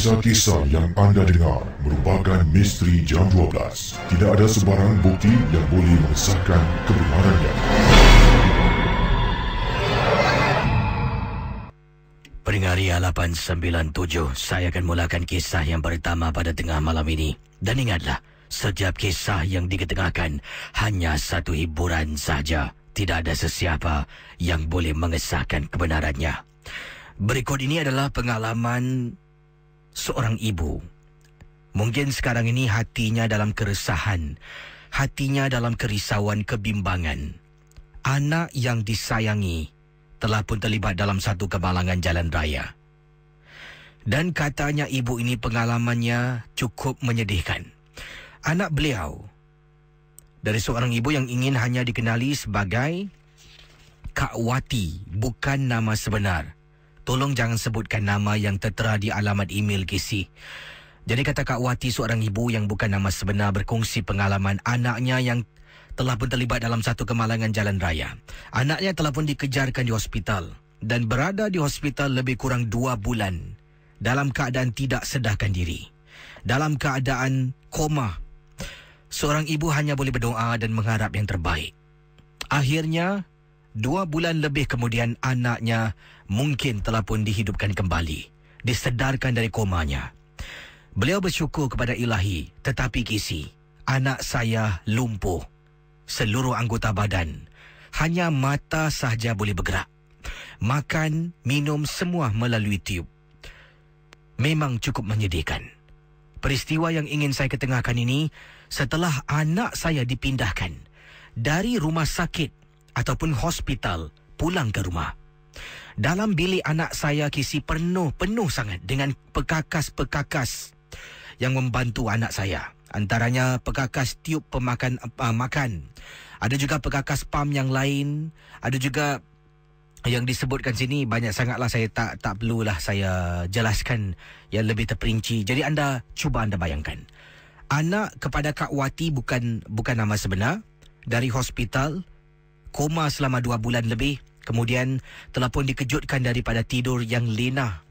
Kisah-kisah yang anda dengar merupakan misteri jam 12. Tidak ada sebarang bukti yang boleh mengesahkan kebenarannya. Pendengar Ria 897, saya akan mulakan kisah yang pertama pada tengah malam ini. Dan ingatlah, setiap kisah yang diketengahkan hanya satu hiburan saja. Tidak ada sesiapa yang boleh mengesahkan kebenarannya. Berikut ini adalah pengalaman seorang ibu. Mungkin sekarang ini hatinya dalam keresahan, hatinya dalam kerisauan kebimbangan. Anak yang disayangi telah pun terlibat dalam satu kemalangan jalan raya. Dan katanya ibu ini pengalamannya cukup menyedihkan. Anak beliau dari seorang ibu yang ingin hanya dikenali sebagai Kak Wati, bukan nama sebenar. Tolong jangan sebutkan nama yang tertera di alamat email KC. Jadi kata Kak Wati seorang ibu yang bukan nama sebenar berkongsi pengalaman anaknya yang telah pun terlibat dalam satu kemalangan jalan raya. Anaknya telah pun dikejarkan di hospital dan berada di hospital lebih kurang dua bulan dalam keadaan tidak sedarkan diri. Dalam keadaan koma. Seorang ibu hanya boleh berdoa dan mengharap yang terbaik. Akhirnya, dua bulan lebih kemudian anaknya mungkin telah pun dihidupkan kembali, disedarkan dari komanya. Beliau bersyukur kepada ilahi, tetapi kisi, anak saya lumpuh. Seluruh anggota badan, hanya mata sahaja boleh bergerak. Makan, minum semua melalui tiup. Memang cukup menyedihkan. Peristiwa yang ingin saya ketengahkan ini setelah anak saya dipindahkan dari rumah sakit ataupun hospital pulang ke rumah. Dalam bilik anak saya kisi penuh, penuh sangat dengan pekakas-pekakas yang membantu anak saya. Antaranya pekakas tiup pemakan uh, makan. Ada juga pekakas pam yang lain. Ada juga yang disebutkan sini banyak sangatlah saya tak tak perlulah saya jelaskan yang lebih terperinci. Jadi anda cuba anda bayangkan. Anak kepada Kak Wati bukan bukan nama sebenar dari hospital koma selama dua bulan lebih Kemudian telah pun dikejutkan daripada tidur yang lena.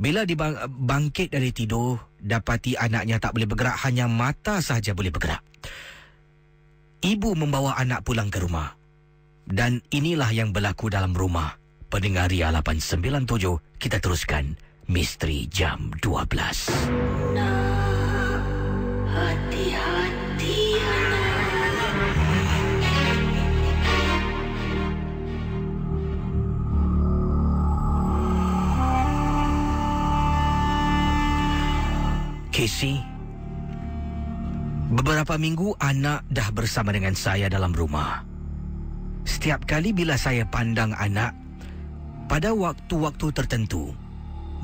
Bila dibangkit dari tidur, dapati anaknya tak boleh bergerak, hanya mata sahaja boleh bergerak. Ibu membawa anak pulang ke rumah. Dan inilah yang berlaku dalam rumah. Pendengar Ria 897, kita teruskan Misteri Jam 12. Nah, hati-hati. Casey. Beberapa minggu anak dah bersama dengan saya dalam rumah. Setiap kali bila saya pandang anak, pada waktu-waktu tertentu,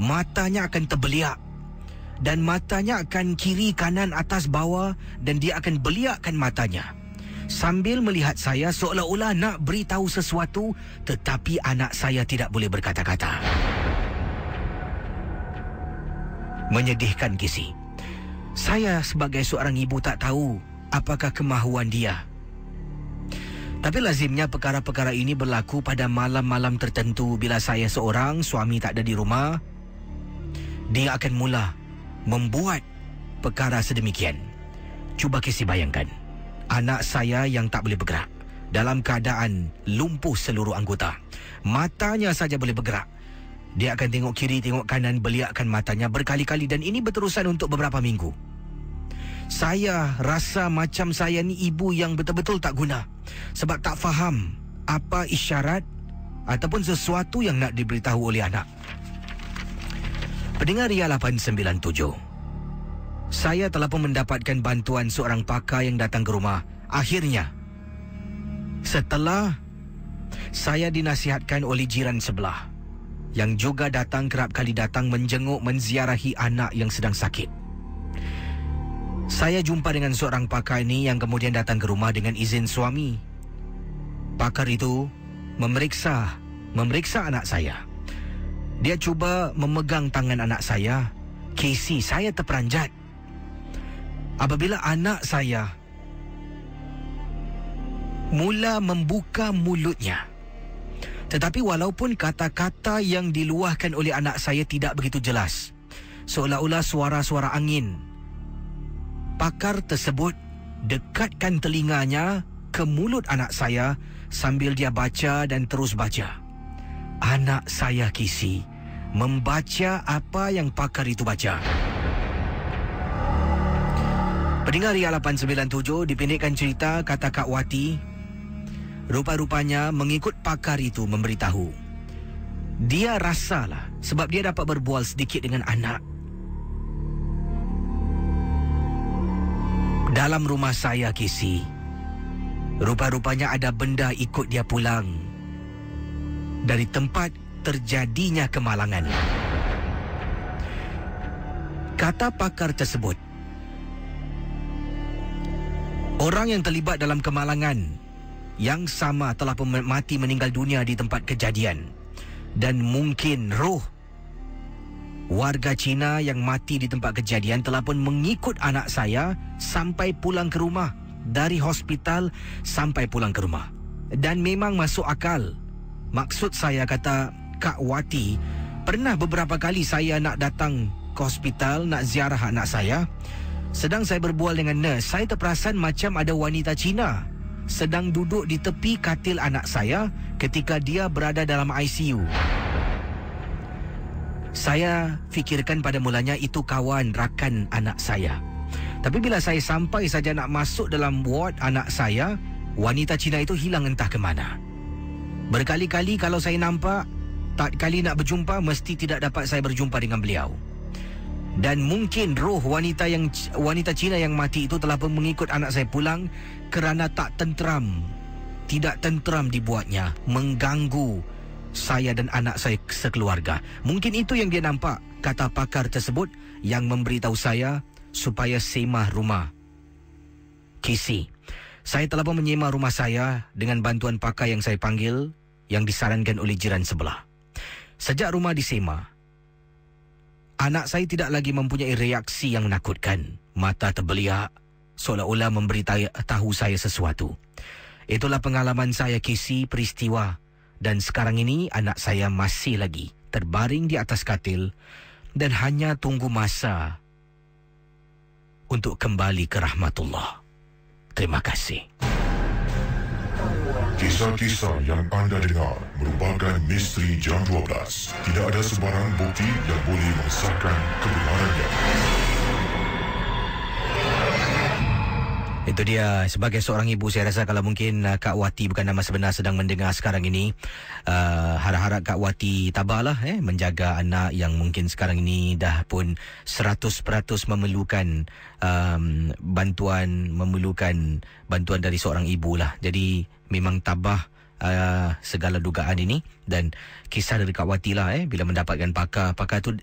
matanya akan terbeliak dan matanya akan kiri kanan atas bawah dan dia akan beliakkan matanya sambil melihat saya seolah-olah nak beritahu sesuatu tetapi anak saya tidak boleh berkata-kata. Menyedihkan kisi. Saya sebagai seorang ibu tak tahu apakah kemahuan dia. Tapi lazimnya perkara-perkara ini berlaku pada malam-malam tertentu bila saya seorang suami tak ada di rumah. Dia akan mula membuat perkara sedemikian. Cuba kisi bayangkan. Anak saya yang tak boleh bergerak. Dalam keadaan lumpuh seluruh anggota. Matanya saja boleh bergerak. Dia akan tengok kiri, tengok kanan, beliakkan matanya berkali-kali dan ini berterusan untuk beberapa minggu. Saya rasa macam saya ni ibu yang betul-betul tak guna. Sebab tak faham apa isyarat ataupun sesuatu yang nak diberitahu oleh anak. Pendengar Ria 897. Saya telah pun mendapatkan bantuan seorang pakar yang datang ke rumah. Akhirnya, setelah saya dinasihatkan oleh jiran sebelah, yang juga datang kerap kali datang menjenguk menziarahi anak yang sedang sakit. Saya jumpa dengan seorang pakar ini yang kemudian datang ke rumah dengan izin suami. Pakar itu memeriksa memeriksa anak saya. Dia cuba memegang tangan anak saya. Casey, saya terperanjat. Apabila anak saya mula membuka mulutnya, tetapi walaupun kata-kata yang diluahkan oleh anak saya tidak begitu jelas, seolah-olah suara-suara angin. Pakar tersebut dekatkan telinganya ke mulut anak saya sambil dia baca dan terus baca. Anak saya Kisi membaca apa yang pakar itu baca. Pendengar Ria 897 dipendekkan cerita kata Kak Wati. Rupa-rupanya mengikut pakar itu memberitahu. Dia rasalah sebab dia dapat berbual sedikit dengan anak. Dalam rumah saya, Kisi, rupa-rupanya ada benda ikut dia pulang. Dari tempat terjadinya kemalangan. Kata pakar tersebut, Orang yang terlibat dalam kemalangan yang sama telah mati meninggal dunia di tempat kejadian. Dan mungkin roh warga Cina yang mati di tempat kejadian telah pun mengikut anak saya sampai pulang ke rumah dari hospital sampai pulang ke rumah. Dan memang masuk akal. Maksud saya kata Kak Wati pernah beberapa kali saya nak datang ke hospital nak ziarah anak saya sedang saya berbual dengan nurse, saya terperasan macam ada wanita Cina sedang duduk di tepi katil anak saya ketika dia berada dalam ICU. Saya fikirkan pada mulanya itu kawan rakan anak saya. Tapi bila saya sampai saja nak masuk dalam ward anak saya, wanita Cina itu hilang entah ke mana. Berkali-kali kalau saya nampak, tak kali nak berjumpa mesti tidak dapat saya berjumpa dengan beliau dan mungkin roh wanita yang wanita Cina yang mati itu telah pun mengikut anak saya pulang kerana tak tenteram tidak tenteram dibuatnya mengganggu saya dan anak saya sekeluarga. Mungkin itu yang dia nampak kata pakar tersebut yang memberitahu saya supaya semah rumah Kisi saya telah pun menyemah rumah saya dengan bantuan pakar yang saya panggil yang disarankan oleh jiran sebelah. Sejak rumah disemah Anak saya tidak lagi mempunyai reaksi yang menakutkan. Mata terbeliak seolah-olah memberitahu saya sesuatu. Itulah pengalaman saya kisi peristiwa dan sekarang ini anak saya masih lagi terbaring di atas katil dan hanya tunggu masa untuk kembali ke rahmatullah. Terima kasih. Kisah-kisah yang anda dengar merupakan misteri jam 12. Tidak ada sebarang bukti yang boleh mengesahkan kebenarannya. Itu dia sebagai seorang ibu saya rasa kalau mungkin uh, Kak Wati bukan nama sebenar sedang mendengar sekarang ini uh, harap-harap Kak Wati tabahlah eh menjaga anak yang mungkin sekarang ini dah pun 100% memerlukan um, bantuan memerlukan bantuan dari seorang ibu lah. Jadi memang tabah uh, segala dugaan ini. Dan kisah dari Kak Wati lah eh bila mendapatkan pakar. Pakar tu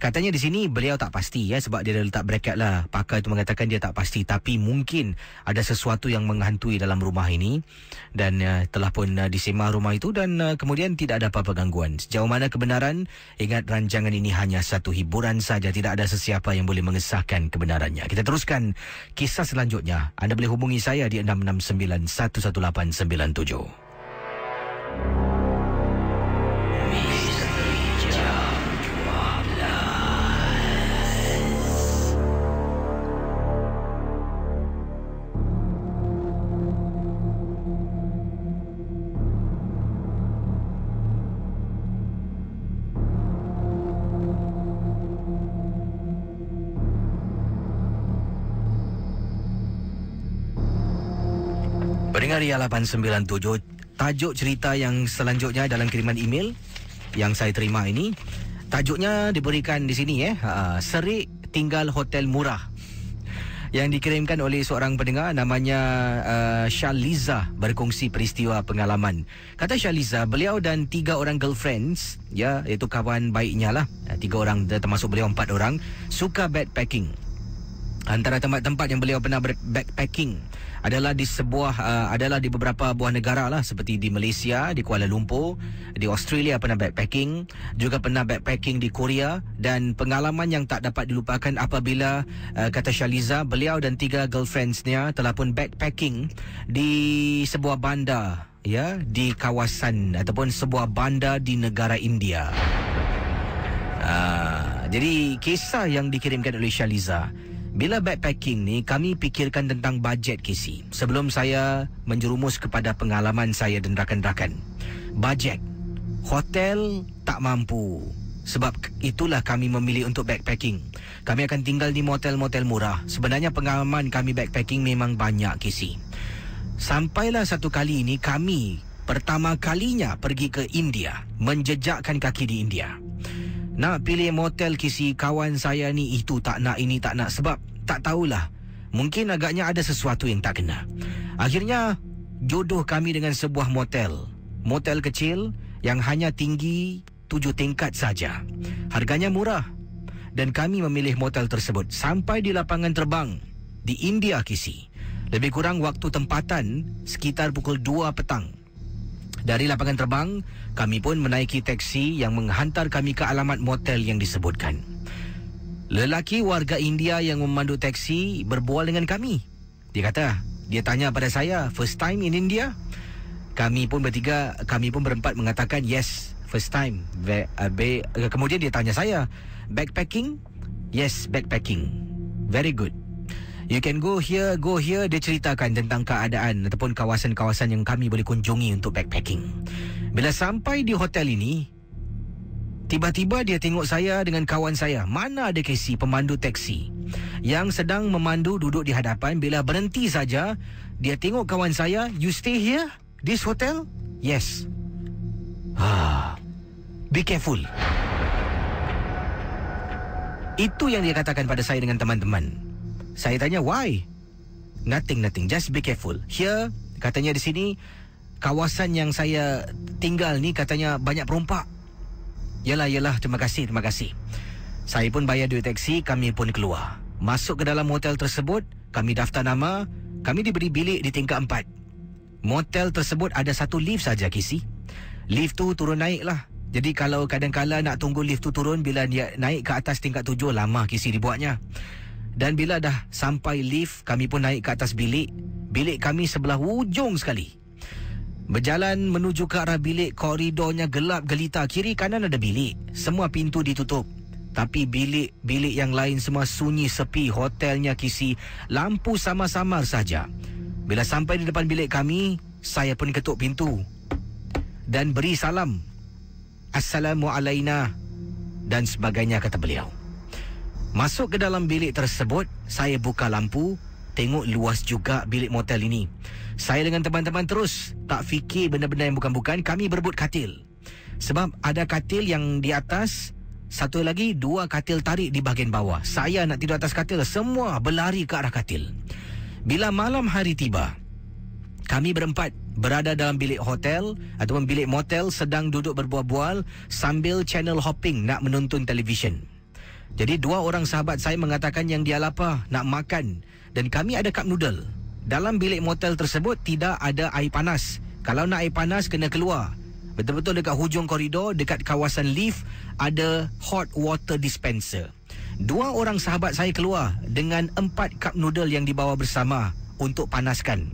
Katanya di sini beliau tak pasti ya sebab dia dah letak bracket lah. Pakar itu mengatakan dia tak pasti tapi mungkin ada sesuatu yang menghantui dalam rumah ini dan uh, telah pun uh, disemah rumah itu dan uh, kemudian tidak ada apa-apa gangguan. Sejauh mana kebenaran? Ingat rancangan ini hanya satu hiburan saja tidak ada sesiapa yang boleh mengesahkan kebenarannya. Kita teruskan kisah selanjutnya. Anda boleh hubungi saya di 669 11897. Ria 897 Tajuk cerita yang selanjutnya dalam kiriman email Yang saya terima ini Tajuknya diberikan di sini eh uh, Serik tinggal hotel murah yang dikirimkan oleh seorang pendengar namanya uh, Shaliza berkongsi peristiwa pengalaman. Kata Shaliza, beliau dan tiga orang girlfriends, ya, iaitu kawan baiknya lah. Tiga orang termasuk beliau empat orang suka backpacking. Antara tempat-tempat yang beliau pernah backpacking adalah di sebuah uh, adalah di beberapa buah negara lah. Seperti di Malaysia, di Kuala Lumpur, di Australia pernah backpacking, juga pernah backpacking di Korea. Dan pengalaman yang tak dapat dilupakan apabila uh, kata Shaliza beliau dan tiga girlfriendsnya telah pun backpacking di sebuah bandar ya di kawasan ataupun sebuah bandar di negara India. Uh, jadi kisah yang dikirimkan oleh Shaliza bila backpacking ni kami fikirkan tentang bajet KC sebelum saya menjerumus kepada pengalaman saya dan rakan-rakan. Bajet. Hotel tak mampu. Sebab itulah kami memilih untuk backpacking. Kami akan tinggal di motel-motel murah. Sebenarnya pengalaman kami backpacking memang banyak KC. Sampailah satu kali ini kami pertama kalinya pergi ke India, menjejakkan kaki di India. Nak pilih motel kisi kawan saya ni itu tak nak ini tak nak sebab tak tahulah. Mungkin agaknya ada sesuatu yang tak kena. Akhirnya jodoh kami dengan sebuah motel. Motel kecil yang hanya tinggi tujuh tingkat saja. Harganya murah. Dan kami memilih motel tersebut sampai di lapangan terbang di India kisi. Lebih kurang waktu tempatan sekitar pukul 2 petang. Dari lapangan terbang, kami pun menaiki teksi yang menghantar kami ke alamat motel yang disebutkan. Lelaki warga India yang memandu teksi berbual dengan kami. Dia kata, dia tanya pada saya, first time in India? Kami pun bertiga, kami pun berempat mengatakan yes, first time. Be, uh, be, uh, kemudian dia tanya saya, backpacking? Yes, backpacking. Very good. You can go here, go here. Dia ceritakan tentang keadaan ataupun kawasan-kawasan yang kami boleh kunjungi untuk backpacking. Bila sampai di hotel ini, tiba-tiba dia tengok saya dengan kawan saya. Mana ada Casey, pemandu teksi. Yang sedang memandu duduk di hadapan. Bila berhenti saja, dia tengok kawan saya. You stay here? This hotel? Yes. Ah, be careful. Itu yang dia katakan pada saya dengan teman-teman. Saya tanya why? Nothing, nothing. Just be careful. Here, katanya di sini, kawasan yang saya tinggal ni katanya banyak perompak. Yalah, yalah. Terima kasih, terima kasih. Saya pun bayar duit taksi, kami pun keluar. Masuk ke dalam hotel tersebut, kami daftar nama, kami diberi bilik di tingkat empat. Motel tersebut ada satu lift saja, Kisi. Lift tu turun naik lah. Jadi kalau kadang-kala nak tunggu lift tu turun bila dia naik ke atas tingkat tujuh, lama Kisi dibuatnya. Dan bila dah sampai lift, kami pun naik ke atas bilik. Bilik kami sebelah ujung sekali. Berjalan menuju ke arah bilik, koridornya gelap gelita. Kiri kanan ada bilik. Semua pintu ditutup. Tapi bilik-bilik yang lain semua sunyi sepi. Hotelnya kisi. Lampu sama-samar saja. Bila sampai di depan bilik kami, saya pun ketuk pintu. Dan beri salam. Assalamualaikum. Dan sebagainya kata beliau. Masuk ke dalam bilik tersebut, saya buka lampu, tengok luas juga bilik motel ini. Saya dengan teman-teman terus tak fikir benda-benda yang bukan-bukan, kami berebut katil. Sebab ada katil yang di atas, satu lagi dua katil tarik di bahagian bawah. Saya nak tidur atas katil, semua berlari ke arah katil. Bila malam hari tiba, kami berempat berada dalam bilik hotel ataupun bilik motel sedang duduk berbual-bual sambil channel hopping nak menonton televisyen. Jadi dua orang sahabat saya mengatakan yang dia lapar nak makan dan kami ada cup noodle. Dalam bilik motel tersebut tidak ada air panas. Kalau nak air panas kena keluar. Betul-betul dekat hujung koridor dekat kawasan lift ada hot water dispenser. Dua orang sahabat saya keluar dengan empat cup noodle yang dibawa bersama untuk panaskan.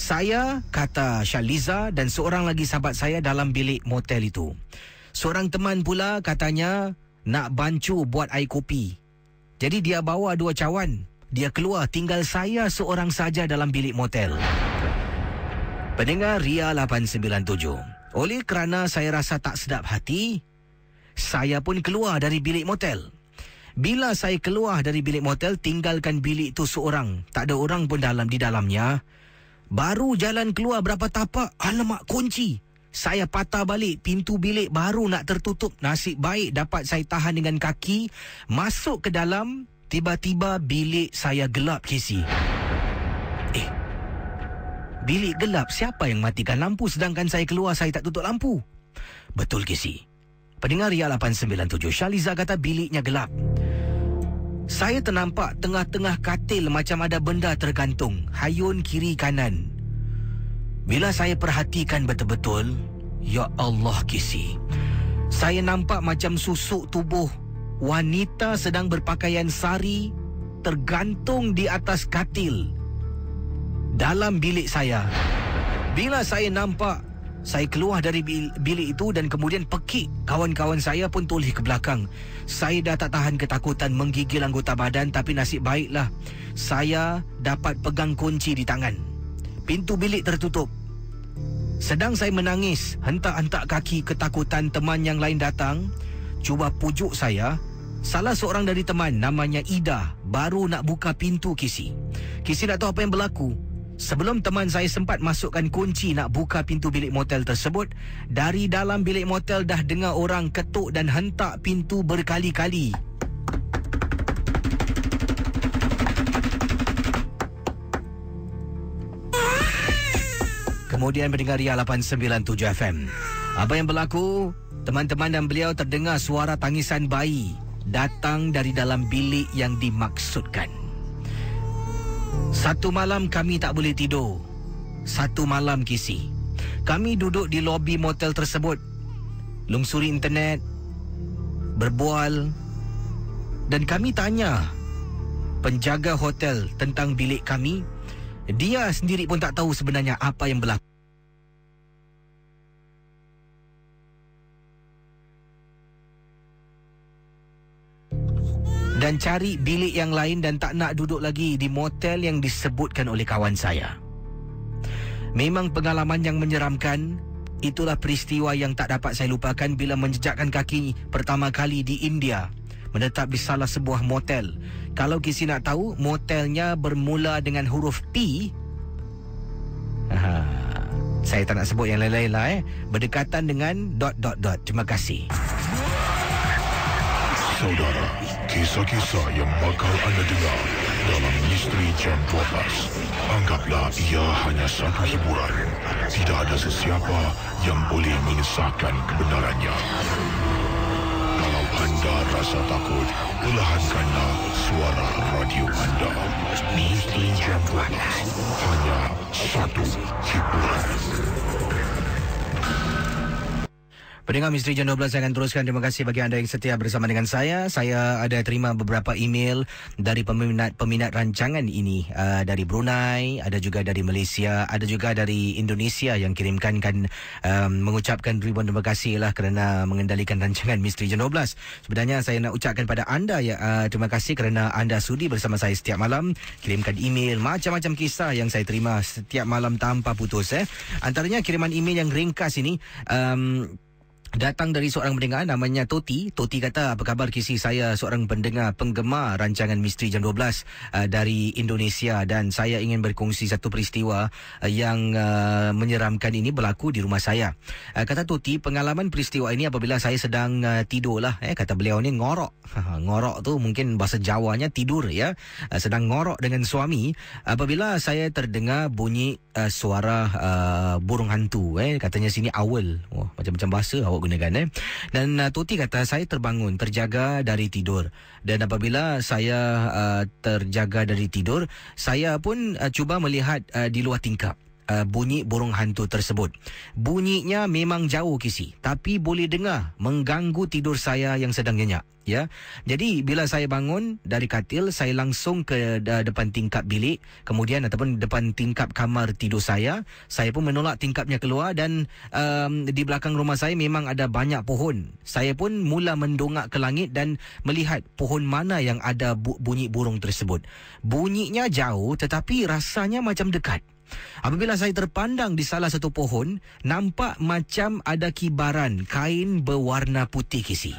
Saya kata Shaliza dan seorang lagi sahabat saya dalam bilik motel itu. Seorang teman pula katanya nak bancu buat air kopi. Jadi dia bawa dua cawan. Dia keluar tinggal saya seorang saja dalam bilik motel. Pendengar Ria 897. Oleh kerana saya rasa tak sedap hati, saya pun keluar dari bilik motel. Bila saya keluar dari bilik motel, tinggalkan bilik itu seorang. Tak ada orang pun dalam di dalamnya. Baru jalan keluar berapa tapak, alamak kunci. Saya patah balik pintu bilik baru nak tertutup. Nasib baik dapat saya tahan dengan kaki. Masuk ke dalam, tiba-tiba bilik saya gelap, Casey. Eh, bilik gelap siapa yang matikan lampu sedangkan saya keluar saya tak tutup lampu? Betul, Casey. Pendengar Ria 897, Shaliza kata biliknya gelap. Saya ternampak tengah-tengah katil macam ada benda tergantung. Hayun kiri kanan. Bila saya perhatikan betul-betul, ya Allah kisi. Saya nampak macam susuk tubuh wanita sedang berpakaian sari tergantung di atas katil dalam bilik saya. Bila saya nampak saya keluar dari bilik itu dan kemudian pekik kawan-kawan saya pun toleh ke belakang. Saya dah tak tahan ketakutan menggigil anggota badan tapi nasib baiklah saya dapat pegang kunci di tangan. Pintu bilik tertutup. Sedang saya menangis, hentak-hentak kaki ketakutan teman yang lain datang, cuba pujuk saya. Salah seorang dari teman namanya Ida baru nak buka pintu Kisi. Kisi nak tahu apa yang berlaku. Sebelum teman saya sempat masukkan kunci nak buka pintu bilik motel tersebut, dari dalam bilik motel dah dengar orang ketuk dan hentak pintu berkali-kali. Kemudian mendengar Ria 897 FM. Apa yang berlaku? Teman-teman dan beliau terdengar suara tangisan bayi datang dari dalam bilik yang dimaksudkan. Satu malam kami tak boleh tidur. Satu malam kisi. Kami duduk di lobi motel tersebut. Lungsuri internet. Berbual. Dan kami tanya penjaga hotel tentang bilik kami. Dia sendiri pun tak tahu sebenarnya apa yang berlaku. Dan cari bilik yang lain dan tak nak duduk lagi di motel yang disebutkan oleh kawan saya. Memang pengalaman yang menyeramkan, itulah peristiwa yang tak dapat saya lupakan bila menjejakkan kaki pertama kali di India, menetap di salah sebuah motel. Kalau kisi nak tahu, motelnya bermula dengan huruf P. Aha. Saya tak nak sebut yang lain-lain lah eh. Berdekatan dengan dot dot dot. Terima kasih. Saudara, kisah-kisah yang bakal anda dengar dalam Misteri Jam 12. Anggaplah ia hanya satu hiburan. Tidak ada sesiapa yang boleh mengesahkan kebenarannya. Kalau anda rasa takut, perlahankanlah suara radio anda. Misteri Jam 12. Hanya satu hiburan. Pendengar Misteri Jam 12 saya akan teruskan. Terima kasih bagi anda yang setia bersama dengan saya. Saya ada terima beberapa email dari peminat-peminat rancangan ini. Uh, dari Brunei, ada juga dari Malaysia, ada juga dari Indonesia yang kirimkan kan um, mengucapkan ribuan terima kasih lah kerana mengendalikan rancangan Misteri Jam 12. Sebenarnya saya nak ucapkan pada anda ya uh, terima kasih kerana anda sudi bersama saya setiap malam. Kirimkan email macam-macam kisah yang saya terima setiap malam tanpa putus. Eh. Antaranya kiriman email yang ringkas ini... Um, datang dari seorang pendengar namanya Toti. Toti kata, apa khabar kisi saya seorang pendengar penggemar rancangan Misteri Jam 12 uh, dari Indonesia dan saya ingin berkongsi satu peristiwa uh, yang uh, menyeramkan ini berlaku di rumah saya. Uh, kata Toti, pengalaman peristiwa ini apabila saya sedang uh, tidur lah. Eh, kata beliau ni ngorok. ngorok tu mungkin bahasa Jawanya tidur ya. Uh, sedang ngorok dengan suami. Apabila saya terdengar bunyi uh, suara uh, burung hantu. Eh, katanya sini awal. Oh, macam-macam bahasa awak gunakan eh. Dan uh, Tuti kata saya terbangun terjaga dari tidur dan apabila saya uh, terjaga dari tidur saya pun uh, cuba melihat uh, di luar tingkap uh, bunyi burung hantu tersebut. Bunyinya memang jauh kisi, tapi boleh dengar mengganggu tidur saya yang sedang nyenyak. Ya, jadi bila saya bangun dari katil, saya langsung ke depan tingkap bilik, kemudian ataupun depan tingkap kamar tidur saya. Saya pun menolak tingkapnya keluar dan um, di belakang rumah saya memang ada banyak pohon. Saya pun mula mendongak ke langit dan melihat pohon mana yang ada bu- bunyi burung tersebut. Bunyinya jauh, tetapi rasanya macam dekat. Apabila saya terpandang di salah satu pohon, nampak macam ada kibaran kain berwarna putih kisi.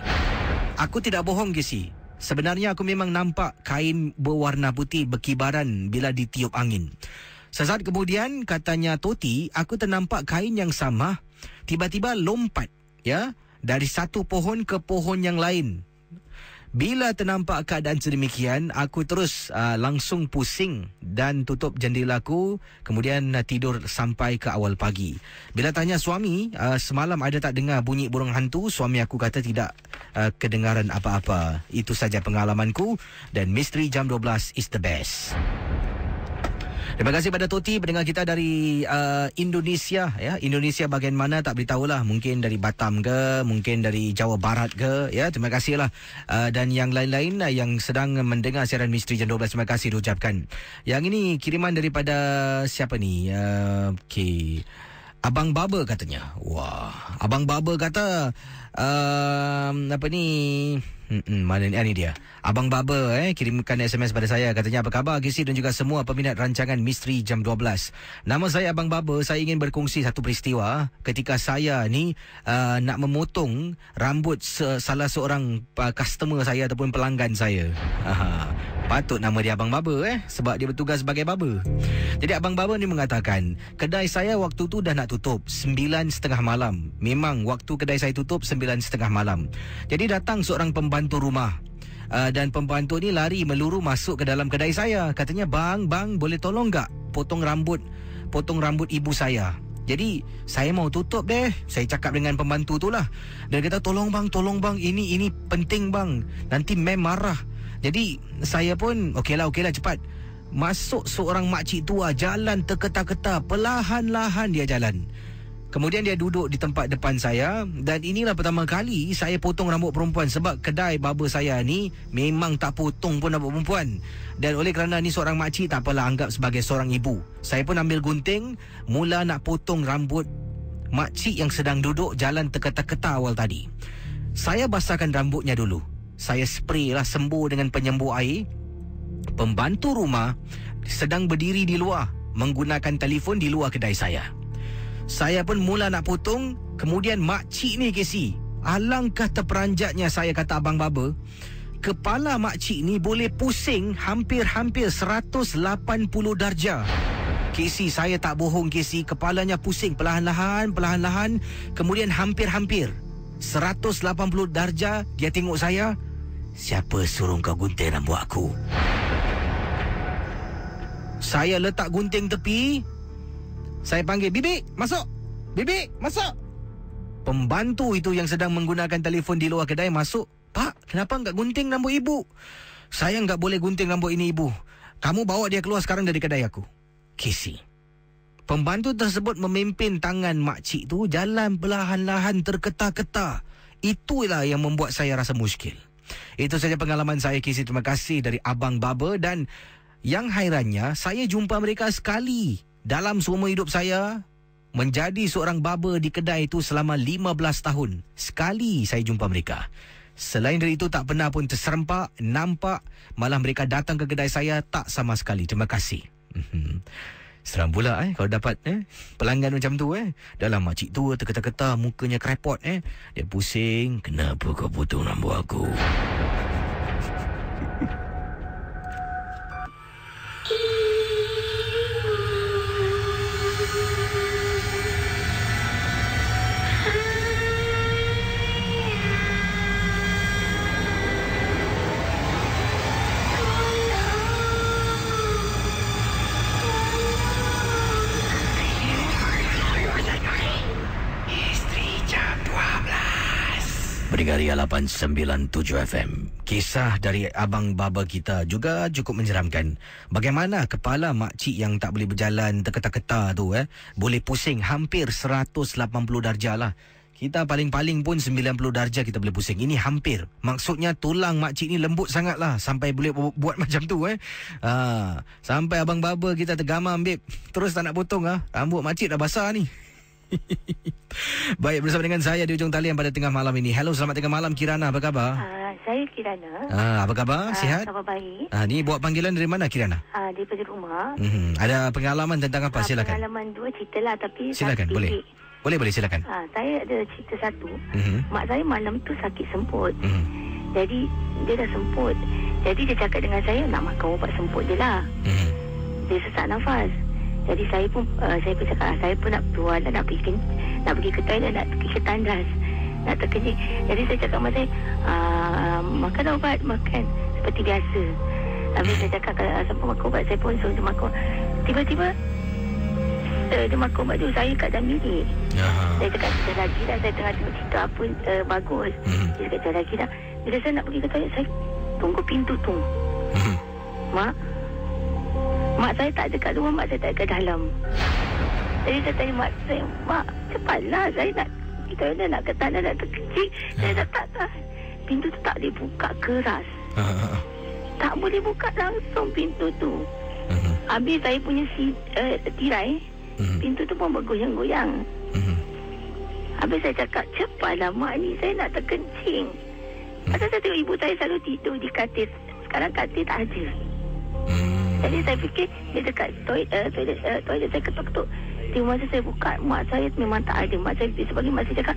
Aku tidak bohong kisi. Sebenarnya aku memang nampak kain berwarna putih berkibaran bila ditiup angin. Sesaat kemudian katanya Toti, aku ternampak kain yang sama tiba-tiba lompat ya dari satu pohon ke pohon yang lain bila ternampak keadaan sedemikian, aku terus uh, langsung pusing dan tutup jendelaku, kemudian uh, tidur sampai ke awal pagi. Bila tanya suami, uh, semalam ada tak dengar bunyi burung hantu? Suami aku kata tidak uh, kedengaran apa-apa. Itu saja pengalamanku dan misteri jam 12 is the best. Terima kasih pada Toti pendengar kita dari uh, Indonesia ya. Indonesia bagian mana tak beritahulah. Mungkin dari Batam ke, mungkin dari Jawa Barat ke ya. Terima kasihlah. Uh, dan yang lain-lain uh, yang sedang mendengar siaran Misteri Jam 12 terima kasih diucapkan. Yang ini kiriman daripada siapa ni? Uh, okey. Abang Baba katanya. Wah, Abang Baba kata um, apa ni? Hmm, mana ni? Ah, ni dia. Abang Baba eh kirimkan SMS pada saya katanya apa khabar Gisi dan juga semua peminat rancangan Misteri Jam 12. Nama saya Abang Baba, saya ingin berkongsi satu peristiwa ketika saya ni uh, nak memotong rambut se- salah seorang uh, customer saya ataupun pelanggan saya. Patut nama dia Abang Baba eh sebab dia bertugas sebagai baba. Jadi Abang Baba ni mengatakan, kedai saya waktu tu dah nak tutup 9.30 malam. Memang waktu kedai saya tutup 9.30 malam. Jadi datang seorang pembantu rumah. Uh, dan pembantu ni lari meluru masuk ke dalam kedai saya. Katanya, "Bang, bang, boleh tolong tak potong rambut potong rambut ibu saya?" Jadi saya mau tutup deh. Saya cakap dengan pembantu tu lah. Dia kata tolong bang, tolong bang. Ini ini penting bang. Nanti mem marah. Jadi saya pun okeylah okeylah cepat. Masuk seorang makcik tua jalan terketa-keta. Perlahan-lahan dia jalan. Kemudian dia duduk di tempat depan saya dan inilah pertama kali saya potong rambut perempuan sebab kedai baba saya ni memang tak potong pun rambut perempuan. Dan oleh kerana ni seorang makcik tak apalah anggap sebagai seorang ibu. Saya pun ambil gunting mula nak potong rambut makcik yang sedang duduk jalan terketa-keta awal tadi. Saya basahkan rambutnya dulu. Saya spray lah sembuh dengan penyembuh air. Pembantu rumah sedang berdiri di luar menggunakan telefon di luar kedai saya. Saya pun mula nak potong Kemudian makcik ni Casey Alangkah terperanjatnya saya kata Abang Baba. Kepala makcik ni boleh pusing Hampir-hampir 180 darjah. Casey saya tak bohong Casey Kepalanya pusing perlahan-lahan Perlahan-lahan. Kemudian hampir-hampir 180 darjah Dia tengok saya Siapa suruh kau gunting rambut aku? Saya letak gunting tepi saya panggil, Bibi, masuk. Bibi, masuk. Pembantu itu yang sedang menggunakan telefon di luar kedai masuk. Pak, kenapa enggak gunting rambut ibu? Saya enggak boleh gunting rambut ini ibu. Kamu bawa dia keluar sekarang dari kedai aku. Casey. Pembantu tersebut memimpin tangan makcik tu jalan perlahan-lahan terketa-keta. Itulah yang membuat saya rasa muskil. Itu saja pengalaman saya Casey. Terima kasih dari Abang Baba dan yang hairannya saya jumpa mereka sekali dalam semua hidup saya menjadi seorang baba di kedai itu selama 15 tahun. Sekali saya jumpa mereka. Selain dari itu tak pernah pun terserempak, nampak malah mereka datang ke kedai saya tak sama sekali. Terima kasih. Mhm. Seram pula eh kalau dapat eh pelanggan macam tu eh. Dalam makcik tu terketa-keta mukanya krepot eh. Dia pusing, kenapa kau potong rambut aku? Pendengar Ria 897 FM. Kisah dari abang baba kita juga cukup menyeramkan. Bagaimana kepala makcik yang tak boleh berjalan terketa-keta tu eh boleh pusing hampir 180 darjah lah. Kita paling-paling pun 90 darjah kita boleh pusing. Ini hampir. Maksudnya tulang makcik ni lembut sangat lah sampai boleh bu- buat macam tu eh. Ha, sampai abang baba kita tergamam babe. Terus tak nak potong ah. Rambut makcik dah basah ni. Baik bersama dengan saya di ujung talian pada tengah malam ini. Hello selamat tengah malam Kirana apa khabar? Uh, saya Kirana. Ah apa khabar? Ah, Sihat? Khabar baik. Ah ni buat panggilan dari mana Kirana? Uh, daripada rumah. Hmm ada pengalaman tentang apa Ah, silakan. Pengalaman dua cerita lah tapi Silakan boleh. Boleh boleh silakan. Ah, saya ada cerita satu. Mhm. Mak saya malam tu sakit semput. Mhm. Jadi dia dah semput. Jadi dia cakap dengan saya nak makan ubat semput je lah. Mhm. Dia sesak nafas. Jadi saya pun uh, saya pun cakap ah, saya pun nak keluar lah, nak pergi nak pergi ke toilet nak pergi ke tandas. Nak terkencing. Jadi saya cakap sama saya uh, makan ubat makan seperti biasa. Habis saya cakap kalau siapa makan ubat saya pun suruh dia makan. Tiba-tiba uh, dia makan ubat tu saya kat dalam bilik. Aha. Saya cakap sekejap lagi dah Saya tengah tengok cerita apa uh, bagus Mhm. Dia cakap sekejap lagi dah Bila saya nak pergi ke toilet Saya tunggu pintu tu Mhm. Mak Mak saya tak ada kat luar Mak saya tak ada kat dalam Jadi saya tanya mak saya Mak cepatlah Saya nak toilet Nak ke tanah Nak terkecil Saya dah tak tahan Pintu tu tak boleh buka keras Ah, ah, Tak boleh buka langsung pintu tu mhm. Habis saya punya si, uh, tirai Mhm. Pintu tu pun bergoyang-goyang. Mhm. Habis saya cakap, cepatlah mak ni saya nak terkencing. Pasal saya tengok ibu saya selalu tidur di katil. Sekarang katil tak ada. Hmm. Jadi saya fikir dia dekat toilet, uh, toilet, uh, toilet saya ketuk-ketuk. Tengok masa saya buka, mak saya memang tak ada. Mak saya sebagai mak saya cakap,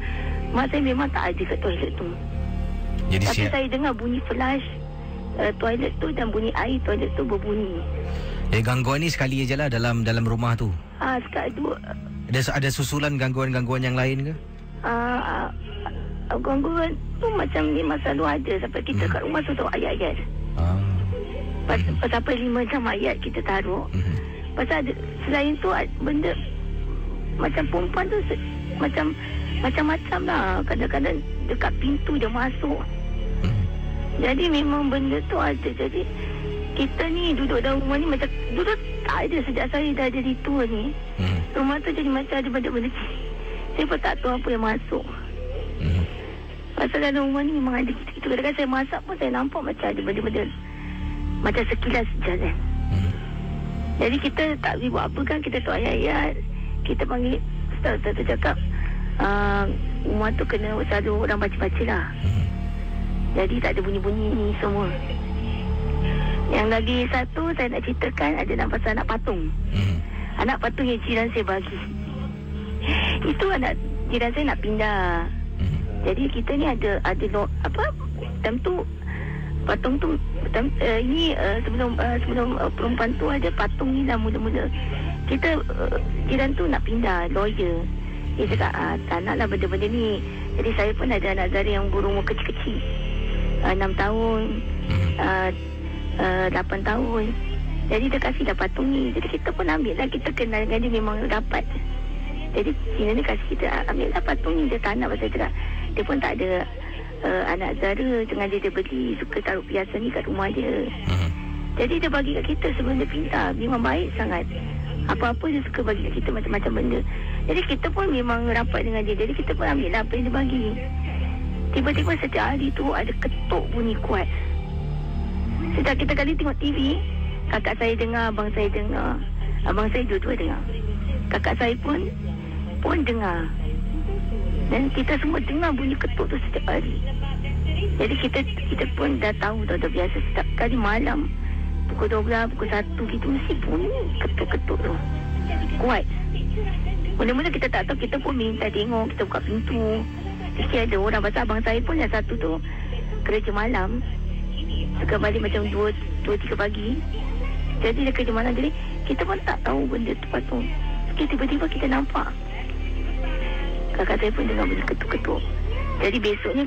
mak saya memang tak ada kat toilet tu. Jadi Tapi siap. saya dengar bunyi flash uh, toilet tu dan bunyi air toilet tu berbunyi. Eh gangguan ni sekali aja lah dalam dalam rumah tu. Ah, sekarang dua, Ada ada susulan gangguan-gangguan yang lain ke? ah, ah, gangguan tu macam memang selalu ada sampai kita Hmm. kat rumah tu tahu ayat-ayat. Ah. Pas, pas sampai lima jam ayat kita taruh. Mhm. Pasal ada, selain tu benda macam perempuan tu se, macam macam-macam lah. Kadang-kadang dekat pintu dia masuk. Mhm. Jadi memang benda tu ada. Jadi kita ni duduk dalam rumah ni macam duduk tak ada sejak saya dah jadi tua ni. Mhm. Rumah tu jadi macam ada benda-benda Saya pun tak tahu apa yang masuk. Mhm. Pasal dalam rumah ni memang ada gitu-gitu. Kadang-kadang saya masak pun saya nampak macam ada benda-benda macam sekilas jalan. Mhm. Jadi kita tak boleh buat apa kan Kita tahu ayat-ayat Kita panggil Ustaz-ustaz tu cakap uh, Rumah tu kena selalu orang baca-baca lah Mhm. Jadi tak ada bunyi-bunyi ni semua Yang lagi satu Saya nak ceritakan Adalah pasal anak patung Mhm. Anak patung yang jiran saya bagi Itu anak jiran saya nak pindah Mhm. Jadi kita ni ada Ada lo, Apa Time tu Patung tu uh, Ini uh, sebelum uh, Sebelum uh, perempuan tu ada patung ni lah mula-mula. Kita uh, Jiran tu nak pindah Lawyer. Dia cakap ah, Tak nak lah benda-benda ni. Jadi saya pun ada anak Zara yang berumur kecil-kecil. Uh, 6 tahun. Uh, uh, 8 tahun. Jadi dia kasih dah patung ni. Jadi kita pun ambil lah. Kita kenal dengan dia memang dapat Jadi Cina ni kasih kita "Ah, Ambil lah patung ni. Dia tak nak pasal dia, dia pun tak ada uh, Anak Zara Dengan dia beli Suka taruh piasa ni kat rumah dia. Mhm. Jadi dia bagi kat kita sebelum dia pindah. Memang baik sangat. Apa-apa dia suka bagi kat kita Macam-macam benda. Jadi kita pun memang rapat dengan dia. Jadi kita pun ambil lah apa yang dia bagi. Tiba-tiba setiap hari tu Ada ketuk bunyi kuat. Setiap kita kali tengok TV Kakak saya dengar Abang saya dengar. Abang saya dua-dua dengar. Kakak saya pun Pun dengar Dan kita semua dengar bunyi ketuk tu setiap hari jadi kita kita pun dah tahu dah, dah biasa setiap kali malam pukul 12, pukul 1 gitu mesti bunyi ketuk-ketuk tu. Kuat. Mula-mula kita tak tahu kita pun minta tengok, kita buka pintu. Fikir ada orang pasal abang saya pun yang satu tu kerja malam. Suka balik macam 2 2 3 pagi. Jadi dia kerja malam jadi kita pun tak tahu benda tu. Sekali tiba-tiba kita nampak. Kakak saya pun dengar bunyi ketuk-ketuk. Jadi besoknya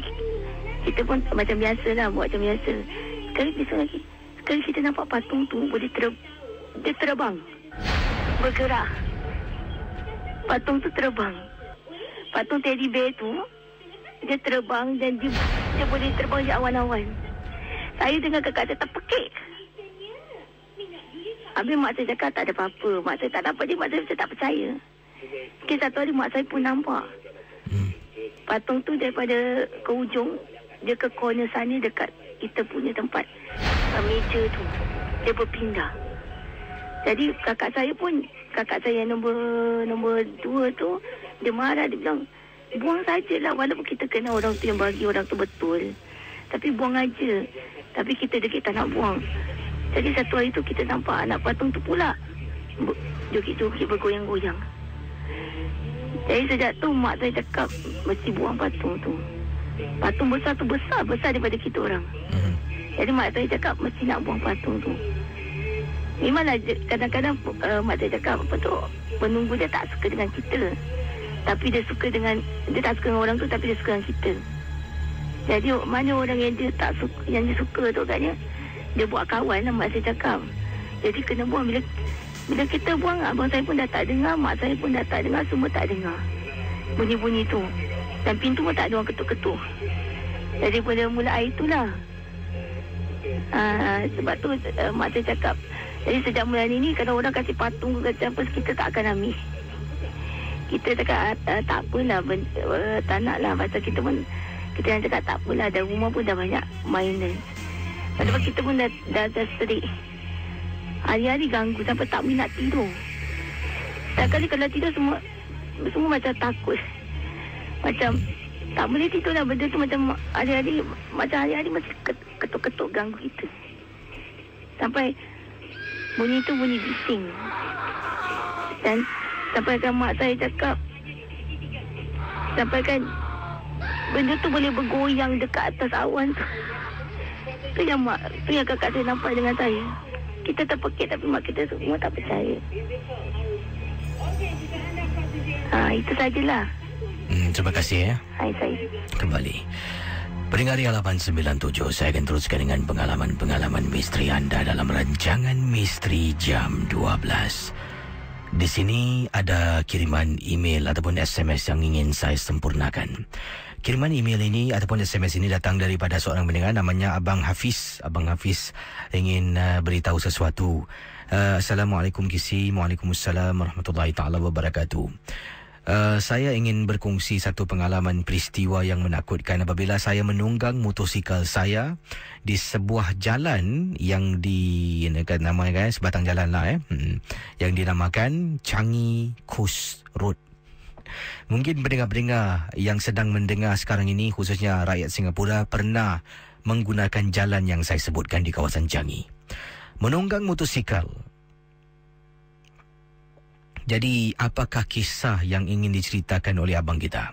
kita pun macam biasa lah buat macam biasa. Sekali besok lagi. Sekali kita nampak patung tu boleh ter dia terbang. Bergerak. Patung tu terbang. Patung teddy bear tu dia terbang dan dia, dia boleh terbang di awan-awan. Saya dengan kakak saya terpekik. Habis mak saya cakap tak ada apa-apa. Mak saya tak dapat dia, mak saya tak percaya. Mungkin satu hari mak saya pun nampak. Mhm. Patung tu daripada ke ujung dia ke corner sana dekat kita punya tempat uh, meja tu. Dia berpindah. Jadi kakak saya pun kakak saya yang nombor nombor dua tu dia marah dia bilang buang sajalah walaupun kita kenal orang tu yang bagi orang tu betul. Tapi buang aja. Tapi kita degil tak nak buang. Jadi satu hari tu kita nampak anak patung tu pula joget-joget bergoyang-goyang. Jadi sejak tu mak saya cakap mesti buang patung tu. Patung besar tu besar, besar daripada kita orang. Mhm. Jadi mak saya cakap mesti nak buang patung tu. Memanglah kadang-kadang uh, mak saya cakap apa tu penunggu dia tak suka dengan kita. Tapi dia suka dengan dia tak suka dengan orang tu tapi dia suka dengan kita. Jadi mana orang yang dia tak suka yang dia suka tu katnya dia buat kawan lah mak saya cakap. Jadi kena buang bila bila kita buang abang saya pun dah tak dengar, mak saya pun dah tak dengar, semua tak dengar. Bunyi-bunyi tu. Dan pintu pun tak ada orang ketuk-ketuk. Jadi pada mula air itulah. Uh, sebab tu uh, mak saya cakap jadi sejak bulan ini kalau orang kasih patung ke apa kita tak akan ambil. Kita cakap uh, tak apalah ben, uh, tak nak lah pasal kita pun kita yang cakap tak apalah dah rumah pun dah banyak mainan. Sebab kita pun dah, dah, dah serik. Hari-hari ganggu sampai tak boleh nak tidur. Setiap kali kalau tidur semua semua macam takut. Macam tak boleh tidur lah benda tu macam hari-hari macam hari-hari masih ket- ketuk-ketuk ganggu kita. Sampai bunyi tu bunyi bising. Dan sampai kan mak saya cakap sampai kan benda tu boleh bergoyang dekat atas awan tu. Tu yang mak, tu yang kakak saya nampak dengan saya. Kita terpekik tapi mak kita semua tak percaya. Ha, itu sajalah. Hmm, terima kasih ya. Hai saya. Kembali. Pendengar Ria 897, saya akan teruskan dengan pengalaman-pengalaman misteri anda dalam rancangan Misteri Jam 12. Di sini ada kiriman email ataupun SMS yang ingin saya sempurnakan. Kiriman email ini ataupun SMS ini datang daripada seorang pendengar namanya Abang Hafiz. Abang Hafiz ingin uh, beritahu sesuatu. Uh, Assalamualaikum Kisi. Waalaikumsalam warahmatullahi taala wabarakatuh. Uh, saya ingin berkongsi satu pengalaman peristiwa yang menakutkan apabila saya menunggang motosikal saya di sebuah jalan yang di kan sebatang jalan lah eh hmm, yang dinamakan Changi Coast Road. Mungkin pendengar-pendengar yang sedang mendengar sekarang ini khususnya rakyat Singapura pernah menggunakan jalan yang saya sebutkan di kawasan Changi. Menunggang motosikal jadi, apakah kisah yang ingin diceritakan oleh abang kita?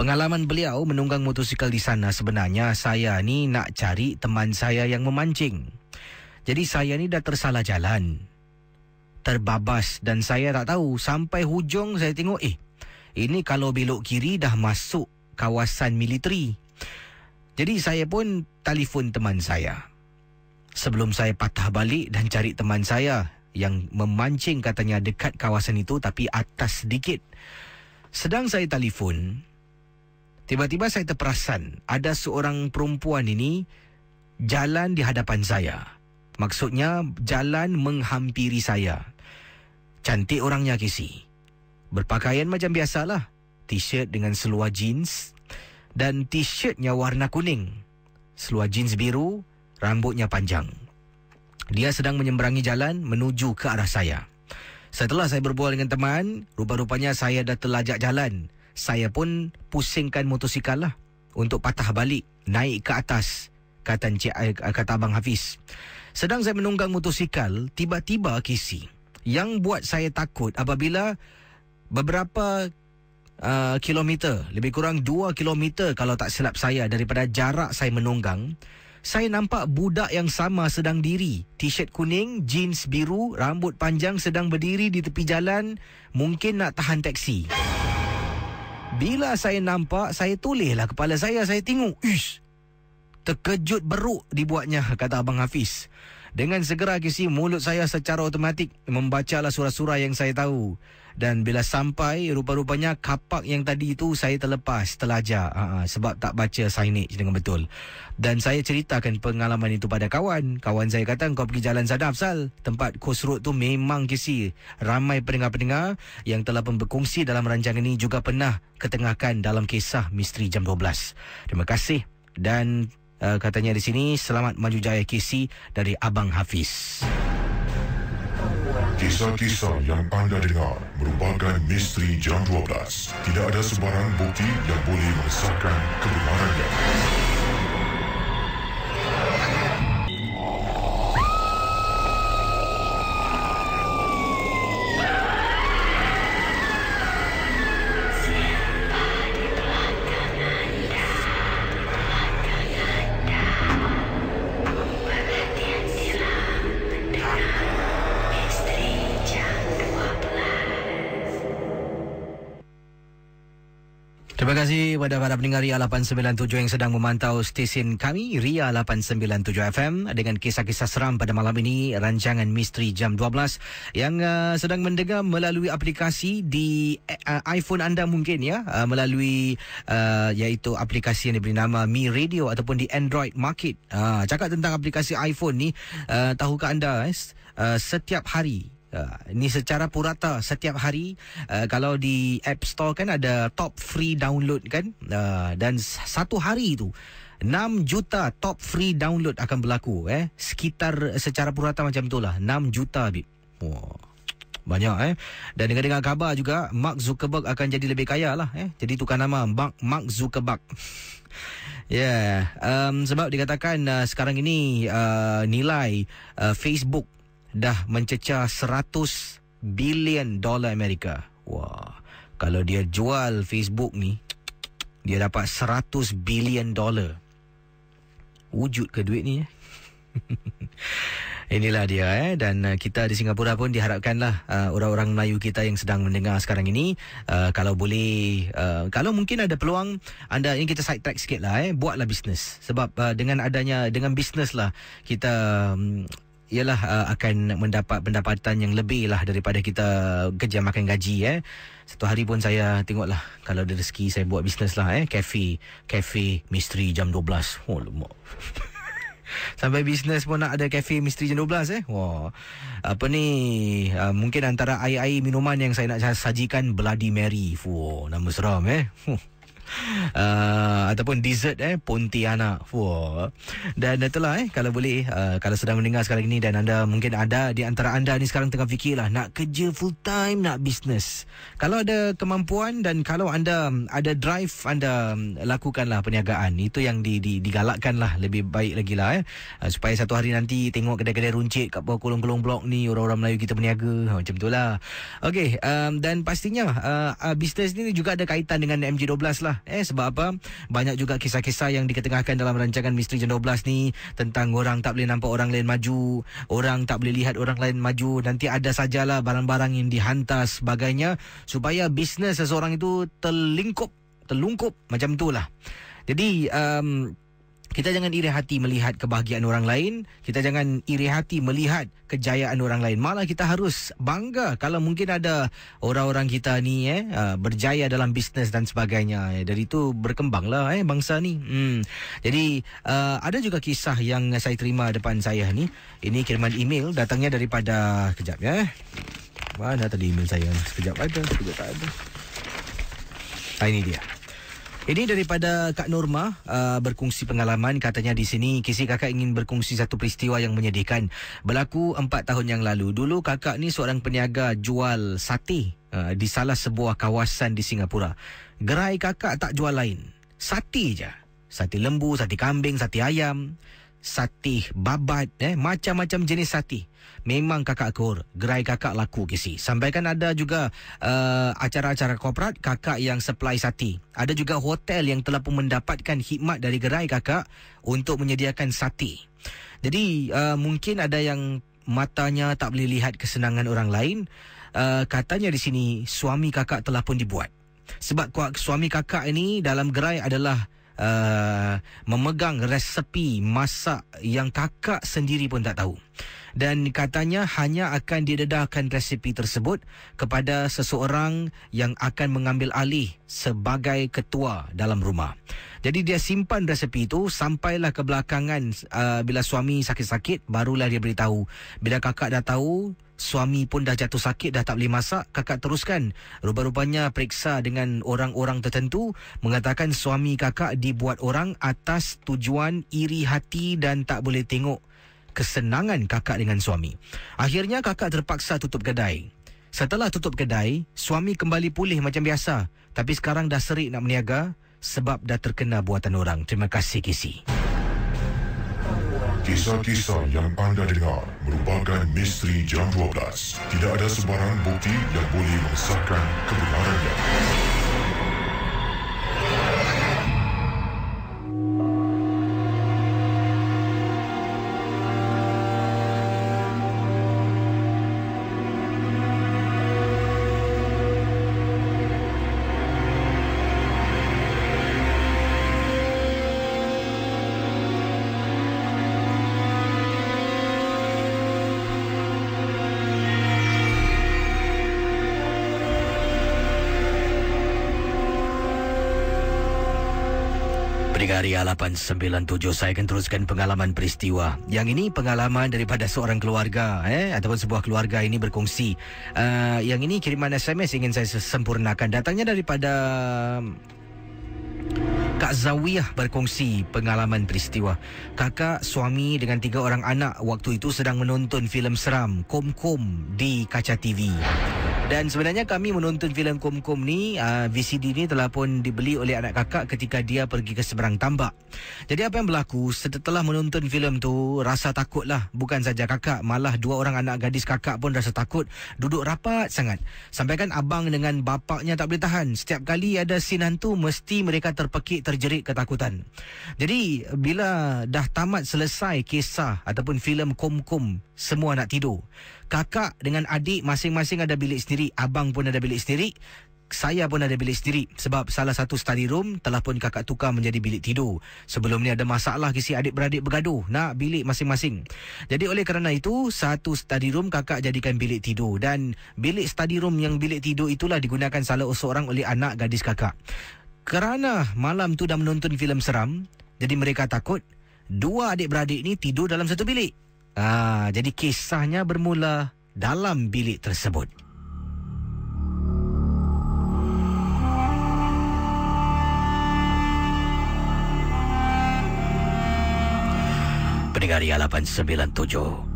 Pengalaman beliau menunggang motosikal di sana sebenarnya saya ni nak cari teman saya yang memancing. Jadi saya ni dah tersalah jalan. Terbabas dan saya tak tahu sampai hujung saya tengok eh ini kalau belok kiri dah masuk kawasan militeri. Jadi saya pun telefon teman saya. Sebelum saya patah balik dan cari teman saya yang memancing katanya dekat kawasan itu tapi atas sedikit. Sedang saya telefon, tiba-tiba saya terperasan ada seorang perempuan ini jalan di hadapan saya. Maksudnya jalan menghampiri saya. Cantik orangnya Kisi. Berpakaian macam biasalah. T-shirt dengan seluar jeans dan t-shirtnya warna kuning. Seluar jeans biru, rambutnya panjang. Dia sedang menyeberangi jalan menuju ke arah saya. Setelah saya berbual dengan teman, rupa-rupanya saya dah terlajak jalan. Saya pun pusingkan motosikal lah untuk patah balik, naik ke atas, kata, Encik, eh, kata Abang Hafiz. Sedang saya menunggang motosikal, tiba-tiba kisi. Yang buat saya takut apabila beberapa uh, kilometer, lebih kurang 2 kilometer kalau tak silap saya daripada jarak saya menunggang, saya nampak budak yang sama sedang diri. T-shirt kuning, jeans biru, rambut panjang sedang berdiri di tepi jalan. Mungkin nak tahan teksi. Bila saya nampak, saya tolehlah kepala saya. Saya tengok, ish, terkejut beruk dibuatnya, kata Abang Hafiz. Dengan segera kisi mulut saya secara automatik membacalah surah-surah yang saya tahu. Dan bila sampai rupa-rupanya kapak yang tadi itu saya terlepas, terlajar uh, sebab tak baca signage dengan betul. Dan saya ceritakan pengalaman itu pada kawan. Kawan saya kata kau pergi jalan sana Afsal. Tempat Coast Road tu memang kisi. Ramai pendengar-pendengar yang telah berkongsi dalam rancangan ini juga pernah ketengahkan dalam kisah misteri jam 12. Terima kasih dan uh, katanya di sini selamat maju jaya KC dari Abang Hafiz. Kisah-kisah yang anda dengar merupakan misteri jam 12. Tidak ada sebarang bukti yang boleh mengesahkan kebenarannya. Terima kasih kepada para pendengar Ria 897 yang sedang memantau stesen kami Ria 897 FM dengan kisah-kisah seram pada malam ini rancangan Misteri Jam 12 yang uh, sedang mendengar melalui aplikasi di uh, iPhone anda mungkin ya uh, melalui uh, iaitu aplikasi yang diberi nama Mi Radio ataupun di Android Market. Uh, cakap tentang aplikasi iPhone ni uh, tahukah anda eh, uh, setiap hari Uh, ini secara purata setiap hari uh, kalau di App Store kan ada top free download kan uh, dan satu hari itu 6 juta top free download akan berlaku eh sekitar secara purata macam itulah 6 juta bib. Wah. banyak eh. Dan dengar-dengar khabar juga Mark Zuckerberg akan jadi lebih kaya lah eh. Jadi tukar nama Mark Mark Zuckerberg. Ya, yeah. um, sebab dikatakan uh, sekarang ini uh, nilai uh, Facebook dah mencecah 100 bilion dolar Amerika. Wah, kalau dia jual Facebook ni, dia dapat 100 bilion dolar. Wujud ke duit ni? Eh? Inilah dia eh dan uh, kita di Singapura pun diharapkanlah uh, orang-orang Melayu kita yang sedang mendengar sekarang ini uh, kalau boleh uh, kalau mungkin ada peluang anda ini kita side track sikit lah eh buatlah bisnes sebab uh, dengan adanya dengan bisnes lah kita um, ialah uh, akan mendapat pendapatan yang lebih lah daripada kita kerja makan gaji eh satu hari pun saya tengoklah kalau ada rezeki saya buat bisnes lah eh kafe kafe misteri jam 12 oh lemak Sampai bisnes pun nak ada kafe misteri jam 12 eh. Wah. Apa ni? Uh, mungkin antara air-air minuman yang saya nak sajikan Bloody Mary. Wah, nama seram eh. Uh, ataupun dessert eh Pontianak. Wah. Dan itulah eh kalau boleh uh, kalau sedang mendengar sekarang ini dan anda mungkin ada di antara anda ni sekarang tengah fikirlah nak kerja full time nak bisnes. Kalau ada kemampuan dan kalau anda ada drive anda lakukanlah perniagaan. Itu yang di, di digalakkanlah lebih baik lagi lah eh uh, supaya satu hari nanti tengok kedai-kedai runcit kat bawah kolong-kolong blok ni orang-orang Melayu kita berniaga. Ha, macam itulah. Okey um, dan pastinya uh, uh, bisnes ni juga ada kaitan dengan MG12 lah eh sebab apa? Banyak juga kisah-kisah yang diketengahkan dalam rancangan Misteri Jam 12 ni tentang orang tak boleh nampak orang lain maju orang tak boleh lihat orang lain maju. Nanti ada sajalah barang-barang yang dihantar sebagainya supaya bisnes seseorang itu terlingkup terlungkup. Macam itulah. Jadi um, kita jangan iri hati melihat kebahagiaan orang lain. Kita jangan iri hati melihat kejayaan orang lain. Malah kita harus bangga kalau mungkin ada orang-orang kita ni eh uh, berjaya dalam bisnes dan sebagainya. Eh, dari itu berkembanglah eh bangsa ni. Hmm. Jadi uh, ada juga kisah yang saya terima depan saya ni. Ini kiriman email datangnya daripada kejap ya. Mana tadi email saya? Sekejap ada, sekejap tak ada. Ah, ini dia. Ini daripada Kak Norma uh, berkongsi pengalaman katanya di sini kisi kakak ingin berkongsi satu peristiwa yang menyedihkan berlaku empat tahun yang lalu. Dulu kakak ni seorang peniaga jual sate uh, di salah sebuah kawasan di Singapura. Gerai kakak tak jual lain. Sate je. Sate lembu, sate kambing, sate ayam, sate babat, eh? Macam-macam jenis sate memang kakak akur gerai kakak laku kisi sampai kan ada juga uh, acara-acara korporat kakak yang supply sati ada juga hotel yang telah pun mendapatkan khidmat dari gerai kakak untuk menyediakan sati jadi uh, mungkin ada yang matanya tak boleh lihat kesenangan orang lain uh, katanya di sini suami kakak telah pun dibuat. Sebab suami kakak ini dalam gerai adalah Uh, memegang resepi masak yang kakak sendiri pun tak tahu dan katanya hanya akan didedahkan resipi tersebut kepada seseorang yang akan mengambil alih sebagai ketua dalam rumah. Jadi dia simpan resepi itu sampailah ke belakangan uh, bila suami sakit-sakit barulah dia beritahu. Bila kakak dah tahu suami pun dah jatuh sakit dah tak boleh masak kakak teruskan rupa-rupanya periksa dengan orang-orang tertentu mengatakan suami kakak dibuat orang atas tujuan iri hati dan tak boleh tengok kesenangan kakak dengan suami. Akhirnya kakak terpaksa tutup kedai. Setelah tutup kedai, suami kembali pulih macam biasa. Tapi sekarang dah serik nak meniaga sebab dah terkena buatan orang. Terima kasih Kisi. Kisah-kisah yang anda dengar merupakan misteri jam 12. Tidak ada sebarang bukti yang boleh mengesahkan kebenarannya. Area 897 saya akan teruskan pengalaman peristiwa. Yang ini pengalaman daripada seorang keluarga eh ataupun sebuah keluarga ini berkongsi. Uh, yang ini kiriman SMS ingin saya sempurnakan datangnya daripada Kak Zawiyah berkongsi pengalaman peristiwa. Kakak, suami dengan tiga orang anak waktu itu sedang menonton filem seram Kom Kom di kaca TV. Dan sebenarnya kami menonton filem Kom Kom ni, uh, VCD ni telah pun dibeli oleh anak kakak ketika dia pergi ke seberang tambak. Jadi apa yang berlaku setelah menonton filem tu, rasa takutlah. Bukan saja kakak, malah dua orang anak gadis kakak pun rasa takut. Duduk rapat sangat. Sampaikan abang dengan bapaknya tak boleh tahan. Setiap kali ada sin hantu, mesti mereka terpekik terjerit ketakutan. Jadi bila dah tamat selesai kisah ataupun filem Kom Kom, semua nak tidur. Kakak dengan adik masing-masing ada bilik sendiri. Abang pun ada bilik sendiri. Saya pun ada bilik sendiri sebab salah satu study room telah pun kakak tukar menjadi bilik tidur. Sebelum ni ada masalah kisi adik-beradik bergaduh nak bilik masing-masing. Jadi oleh kerana itu, satu study room kakak jadikan bilik tidur dan bilik study room yang bilik tidur itulah digunakan salah seorang oleh anak gadis kakak. Kerana malam tu dah menonton filem seram, jadi mereka takut dua adik-beradik ni tidur dalam satu bilik. Ah, jadi kisahnya bermula dalam bilik tersebut. Pendengar Ria 897.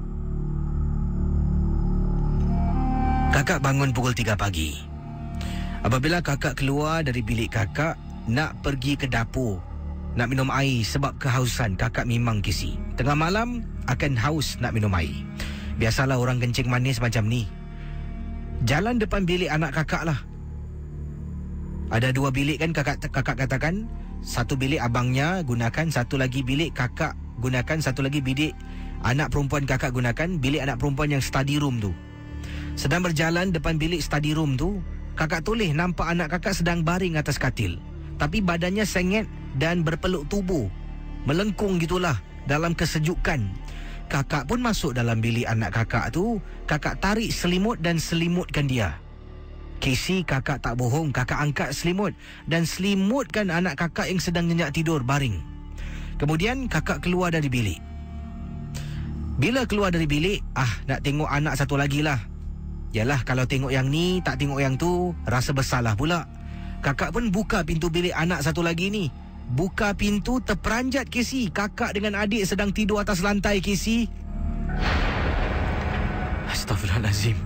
Kakak bangun pukul 3 pagi. Apabila kakak keluar dari bilik kakak nak pergi ke dapur nak minum air sebab kehausan kakak memang kisi. Tengah malam akan haus nak minum air. Biasalah orang kencing manis macam ni. Jalan depan bilik anak kakak lah. Ada dua bilik kan kakak kakak katakan. Satu bilik abangnya gunakan, satu lagi bilik kakak gunakan, satu lagi bilik anak perempuan kakak gunakan, bilik anak perempuan yang study room tu. Sedang berjalan depan bilik study room tu, kakak toleh nampak anak kakak sedang baring atas katil. Tapi badannya sengit dan berpeluk tubuh. Melengkung gitulah dalam kesejukan. Kakak pun masuk dalam bilik anak kakak tu. Kakak tarik selimut dan selimutkan dia. Casey kakak tak bohong. Kakak angkat selimut dan selimutkan anak kakak yang sedang nyenyak tidur baring. Kemudian kakak keluar dari bilik. Bila keluar dari bilik, ah nak tengok anak satu lagi lah. Yalah kalau tengok yang ni, tak tengok yang tu, rasa bersalah pula. Kakak pun buka pintu bilik anak satu lagi ni. Buka pintu terperanjat Casey. Kakak dengan adik sedang tidur atas lantai Casey. Astaghfirullahalazim.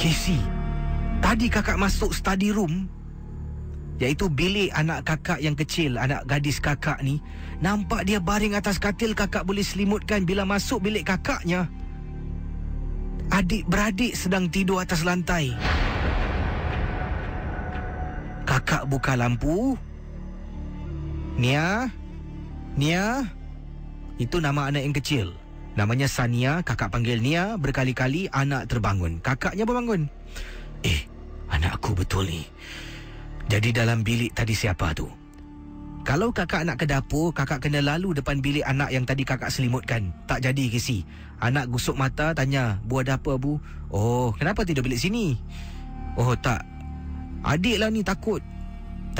Casey, tadi kakak masuk study room iaitu bilik anak kakak yang kecil, anak gadis kakak ni, nampak dia baring atas katil kakak boleh selimutkan bila masuk bilik kakaknya. Adik-beradik sedang tidur atas lantai. Kakak buka lampu. Nia? Nia? Itu nama anak yang kecil. Namanya Sania, kakak panggil Nia, berkali-kali anak terbangun. Kakaknya berbangun. Eh, anakku betul ni. Jadi dalam bilik tadi siapa tu? Kalau kakak nak ke dapur, kakak kena lalu depan bilik anak yang tadi kakak selimutkan. Tak jadi ke si? Anak gusuk mata tanya, Bu ada apa bu? Oh, kenapa tidur bilik sini? Oh tak, adik lah ni takut.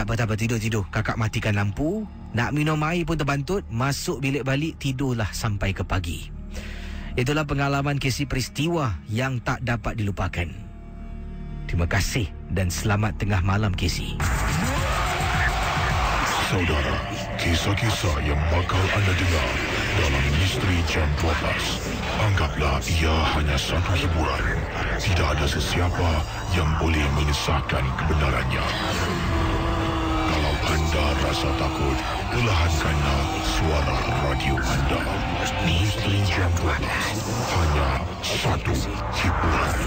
Tak apa, tak apa, tidur-tidur. Kakak matikan lampu. Nak minum air pun terbantut. Masuk bilik balik, tidurlah sampai ke pagi. Itulah pengalaman kisah peristiwa yang tak dapat dilupakan. Terima kasih dan selamat tengah malam, Casey. Saudara, kisah-kisah yang bakal anda dengar dalam Misteri Jam 12. Anggaplah ia hanya satu hiburan. Tidak ada sesiapa yang boleh mengesahkan kebenarannya. Anda rasa takut, perlahankanlah suara radio anda. Misteri Jam 12. Hanya satu hiburan.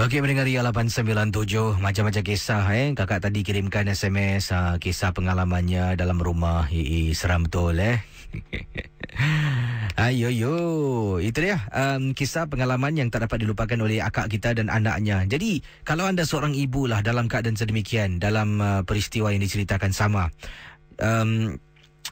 Okey, mendengar Ria 897 Macam-macam kisah eh Kakak tadi kirimkan SMS uh, Kisah pengalamannya dalam rumah Hei, seram betul eh Ayo yo, itu dia um, kisah pengalaman yang tak dapat dilupakan oleh akak kita dan anaknya. Jadi kalau anda seorang ibu lah dalam keadaan sedemikian dalam uh, peristiwa yang diceritakan sama, um,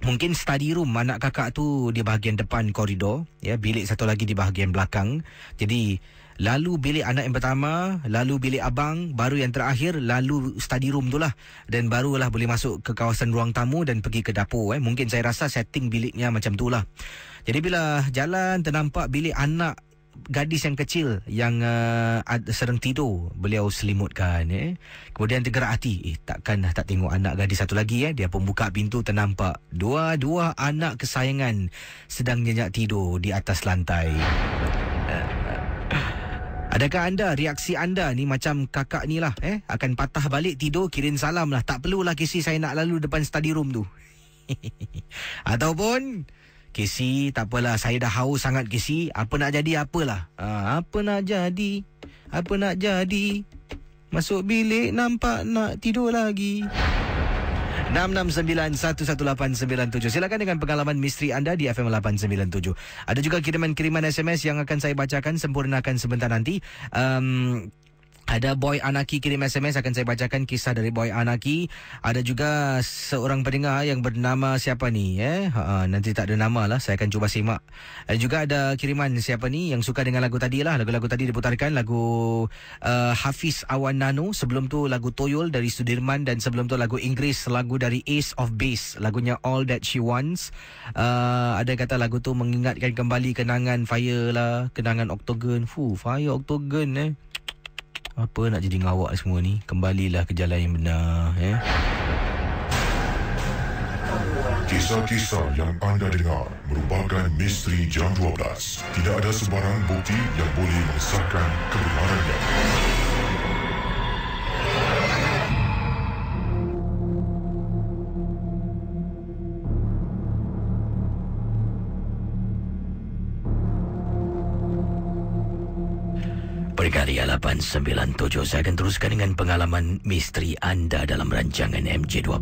mungkin study room anak kakak tu di bahagian depan koridor, ya bilik satu lagi di bahagian belakang. Jadi lalu bilik anak yang pertama, lalu bilik abang, baru yang terakhir, lalu study room tu lah. Dan barulah boleh masuk ke kawasan ruang tamu dan pergi ke dapur. Eh. Mungkin saya rasa setting biliknya macam tu lah. Jadi bila jalan ternampak bilik anak gadis yang kecil yang uh, sedang tidur beliau selimutkan eh. Kemudian tergerak hati, eh takkan dah tak tengok anak gadis satu lagi eh. Dia pun buka pintu ternampak dua-dua anak kesayangan sedang nyenyak tidur di atas lantai. Adakah anda reaksi anda ni macam kakak ni lah eh akan patah balik tidur kirim salam lah tak perlulah kisi saya nak lalu depan study room tu. Ataupun Kisi tak apalah saya dah haus sangat Kisi apa nak jadi apalah. Ha, apa nak jadi? Apa nak jadi? Masuk bilik nampak nak tidur lagi. 669-11897 Silakan dengan pengalaman misteri anda di FM 897 Ada juga kiriman-kiriman SMS yang akan saya bacakan Sempurnakan sebentar nanti. Um, ada Boy Anaki kirim SMS akan saya bacakan kisah dari Boy Anaki. Ada juga seorang pendengar yang bernama siapa ni eh? Ha, nanti tak ada nama lah saya akan cuba simak. Ada juga ada kiriman siapa ni yang suka dengan lagu tadi lah. Lagu-lagu tadi diputarkan lagu uh, Hafiz Awan Nano, sebelum tu lagu Toyol dari Sudirman dan sebelum tu lagu Inggeris lagu dari Ace of Base, lagunya All That She Wants. Uh, ada kata lagu tu mengingatkan kembali kenangan Fire lah, kenangan Octagon. Fuh, Fire Octagon eh. Apa nak jadi ngawak semua ni? Kembalilah ke jalan yang benar, eh. Kisah-kisah yang anda dengar merupakan misteri jam 12. Tidak ada sebarang bukti yang boleh mengesahkan kebenarannya. Perkara 897 Saya akan teruskan dengan pengalaman misteri anda dalam rancangan MJ12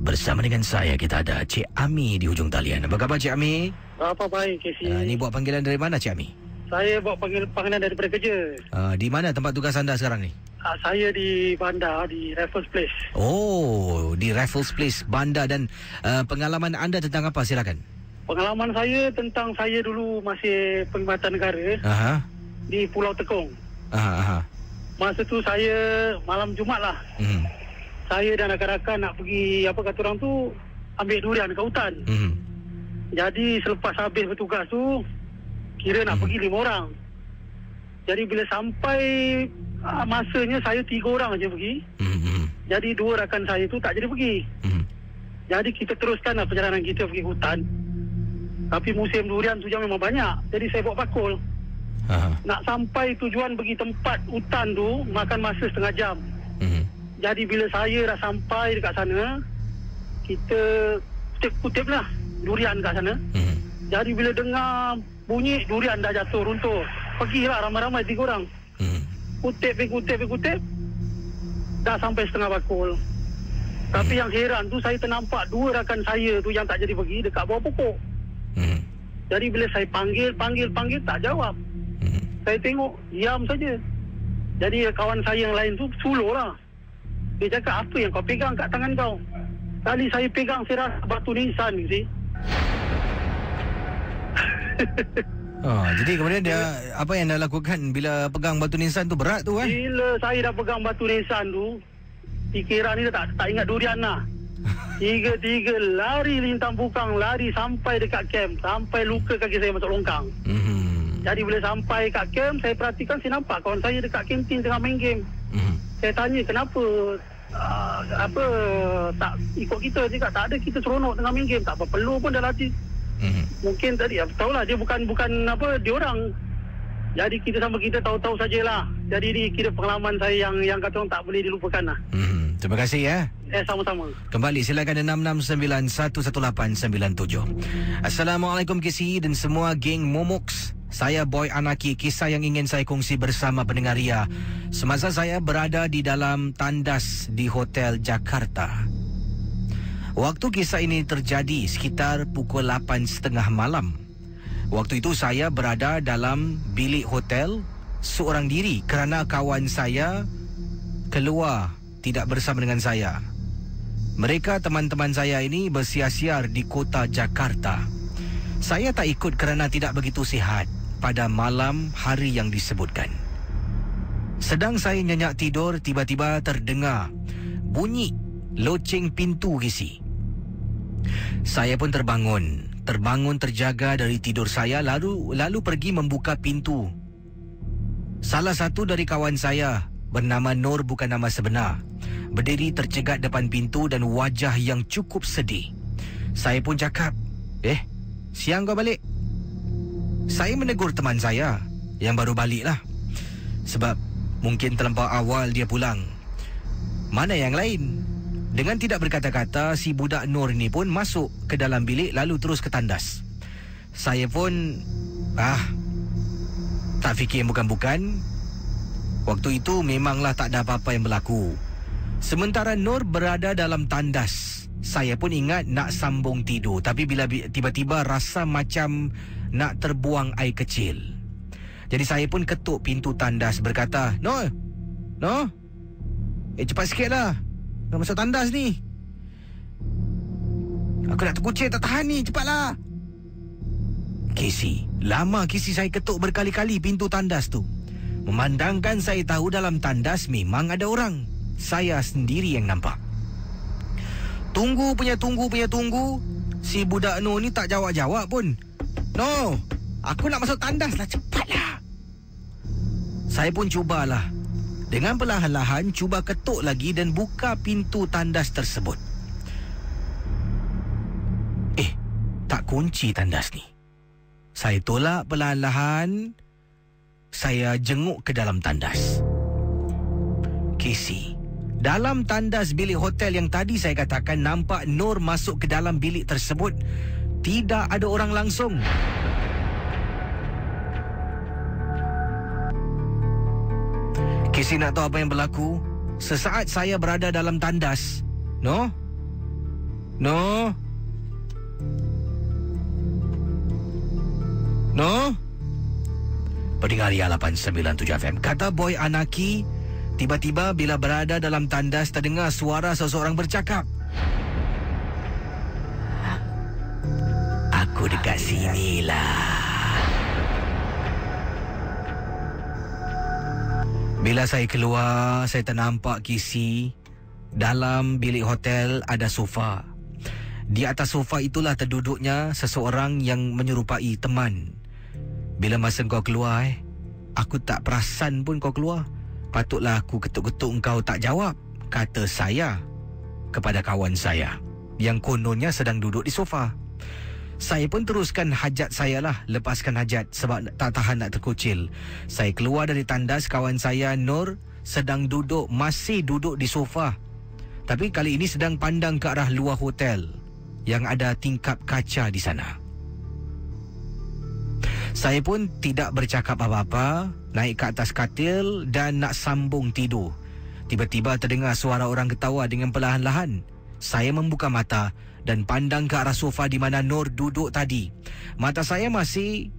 Bersama dengan saya kita ada Cik Ami di hujung talian Apa khabar Cik Ami? Apa baik, Casey? Uh, ni buat panggilan dari mana Cik Ami? Saya buat panggil panggilan daripada kerja. Uh, di mana tempat tugas anda sekarang ni? Uh, saya di bandar, di Raffles Place. Oh, di Raffles Place, bandar dan uh, pengalaman anda tentang apa? Silakan. Pengalaman saya tentang saya dulu masih perkhidmatan negara Aha. di Pulau Tekong. Aha, aha. Masa tu saya malam Jumat lah. Hmm. Saya dan rakan-rakan nak pergi, apa kata orang tu, ambil durian ke hutan. Hmm. Jadi selepas habis bertugas tu, kira nak Hmm. pergi lima orang. Jadi bila sampai uh, masanya saya tiga orang aja pergi. Hmm. Jadi dua rakan saya tu tak jadi pergi. Hmm. Jadi kita teruskanlah perjalanan kita pergi hutan. Tapi musim durian tu jam memang banyak. Jadi saya bawa bakul. Aha. Nak sampai tujuan pergi tempat hutan tu makan masa setengah jam. Hmm. Jadi bila saya dah sampai dekat sana, kita kutip-kutip lah durian kat sana. Hmm. Jadi bila dengar bunyi durian dah jatuh runtuh. Pergilah ramai-ramai tiga orang. Hmm. Kutip, kutip, kutip. Dah sampai setengah bakul. Tapi yang heran tu saya ternampak dua rakan saya tu yang tak jadi pergi dekat bawah pokok. Hmm. Jadi bila saya panggil, panggil, panggil tak jawab. Hmm. Saya tengok diam saja. Jadi kawan saya yang lain tu suluh lah. Dia cakap apa yang kau pegang kat tangan kau? Kali saya pegang saya rasa batu nisan you see. Ah, jadi kemudian dia apa yang anda lakukan bila pegang batu nisan tu berat tu eh? Bila saya dah pegang batu nisan tu, fikiran ni tak, tak ingat durian lah. Tiga-tiga lari lintang bukang, lari sampai dekat camp. Sampai luka kaki saya masuk longkang. Hmm. Jadi bila sampai kat camp, saya perhatikan saya nampak kawan saya dekat kantin tengah main game. Hmm. Saya tanya kenapa uh, apa tak ikut kita je tak ada kita seronok tengah main game tak apa perlu pun dah latih Hmm. mungkin tadi apa tahulah dia bukan bukan apa dia orang jadi kita sama kita tahu-tahu sajalah jadi ni kira pengalaman saya yang yang kata orang tak boleh dilupakan lah Hmm. Terima kasih ya. eh sama-sama Kembali silakan 669-11897 Assalamualaikum KC dan semua geng Momox Saya Boy Anaki Kisah yang ingin saya kongsi bersama pendengar Ria. Semasa saya berada di dalam tandas di Hotel Jakarta Waktu kisah ini terjadi sekitar pukul 8.30 malam. Waktu itu saya berada dalam bilik hotel Seorang diri kerana kawan saya keluar tidak bersama dengan saya. Mereka teman-teman saya ini bersiar-siar di kota Jakarta. Saya tak ikut kerana tidak begitu sihat pada malam hari yang disebutkan. Sedang saya nyenyak tidur, tiba-tiba terdengar bunyi loceng pintu kisi. Saya pun terbangun, terbangun terjaga dari tidur saya lalu lalu pergi membuka pintu. Salah satu dari kawan saya bernama Nur bukan nama sebenar. Berdiri tercegat depan pintu dan wajah yang cukup sedih. Saya pun cakap, "Eh, siang kau balik?" Saya menegur teman saya yang baru balik lah. Sebab mungkin terlampau awal dia pulang. Mana yang lain? Dengan tidak berkata-kata, si budak Nur ni pun masuk ke dalam bilik lalu terus ke tandas. Saya pun... Ah... Tak fikir bukan-bukan. Waktu itu memanglah tak ada apa-apa yang berlaku. Sementara Nur berada dalam tandas, saya pun ingat nak sambung tidur. Tapi bila bi- tiba-tiba rasa macam nak terbuang air kecil. Jadi saya pun ketuk pintu tandas berkata, Nur! Nur! Eh cepat sikit lah. Nak masuk tandas ni. Aku nak terkucing tak tahan ni. Cepatlah. Casey. Lama Casey saya ketuk berkali-kali pintu tandas tu. Memandangkan saya tahu dalam tandas memang ada orang. Saya sendiri yang nampak. Tunggu punya tunggu punya tunggu. Si budak No ni tak jawab-jawab pun. No, aku nak masuk tandas lah. Cepatlah. Saya pun cubalah. Dengan perlahan-lahan cuba ketuk lagi dan buka pintu tandas tersebut. Eh, tak kunci tandas ni. Saya tolak perlahan-lahan. Saya jenguk ke dalam tandas. Casey, dalam tandas bilik hotel yang tadi saya katakan nampak Nur masuk ke dalam bilik tersebut, tidak ada orang langsung. Casey nak tahu apa yang berlaku? Sesaat saya berada dalam tandas. No? No? No? Pendengar Ria 897 FM. Kata Boy Anaki, tiba-tiba bila berada dalam tandas terdengar suara seseorang bercakap. Aku dekat sinilah. Bila saya keluar, saya ternampak kisi. Dalam bilik hotel ada sofa. Di atas sofa itulah terduduknya seseorang yang menyerupai teman. Bila masa kau keluar eh, aku tak perasan pun kau keluar. Patutlah aku ketuk-ketuk engkau tak jawab, kata saya kepada kawan saya yang kononnya sedang duduk di sofa. Saya pun teruskan hajat saya lah. Lepaskan hajat Sebab tak tahan nak terkucil Saya keluar dari tandas Kawan saya Nur Sedang duduk Masih duduk di sofa. Tapi kali ini sedang pandang ke arah luar hotel Yang ada tingkap kaca di sana. Saya pun tidak bercakap apa-apa Naik ke atas katil Dan nak sambung tidur. Tiba-tiba terdengar suara orang ketawa dengan perlahan-lahan. Saya membuka mata dan pandang ke arah sofa di mana Nur duduk tadi. Mata saya masih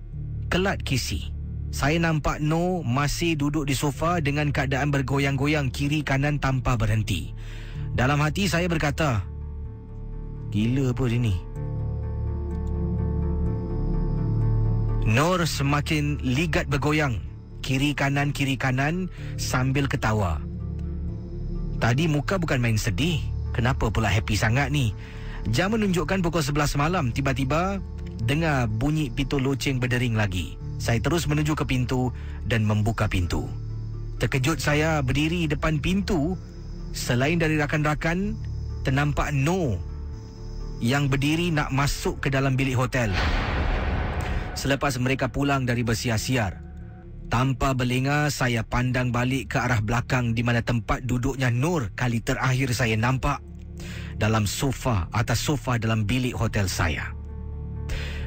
kelat kisi. Saya nampak Nur masih duduk di sofa dengan keadaan bergoyang-goyang kiri kanan tanpa berhenti. Dalam hati saya berkata, Gila apa dia ni? Nur semakin ligat bergoyang. Kiri kanan, kiri kanan sambil ketawa. Tadi muka bukan main sedih. Kenapa pula happy sangat ni? Jam menunjukkan pukul 11 malam. Tiba-tiba dengar bunyi pintu loceng berdering lagi. Saya terus menuju ke pintu dan membuka pintu. Terkejut saya berdiri depan pintu. Selain dari rakan-rakan, ternampak No yang berdiri nak masuk ke dalam bilik hotel. Selepas mereka pulang dari bersiar-siar, tanpa berlengah saya pandang balik ke arah belakang di mana tempat duduknya Nur kali terakhir saya nampak dalam sofa atas sofa dalam bilik hotel saya.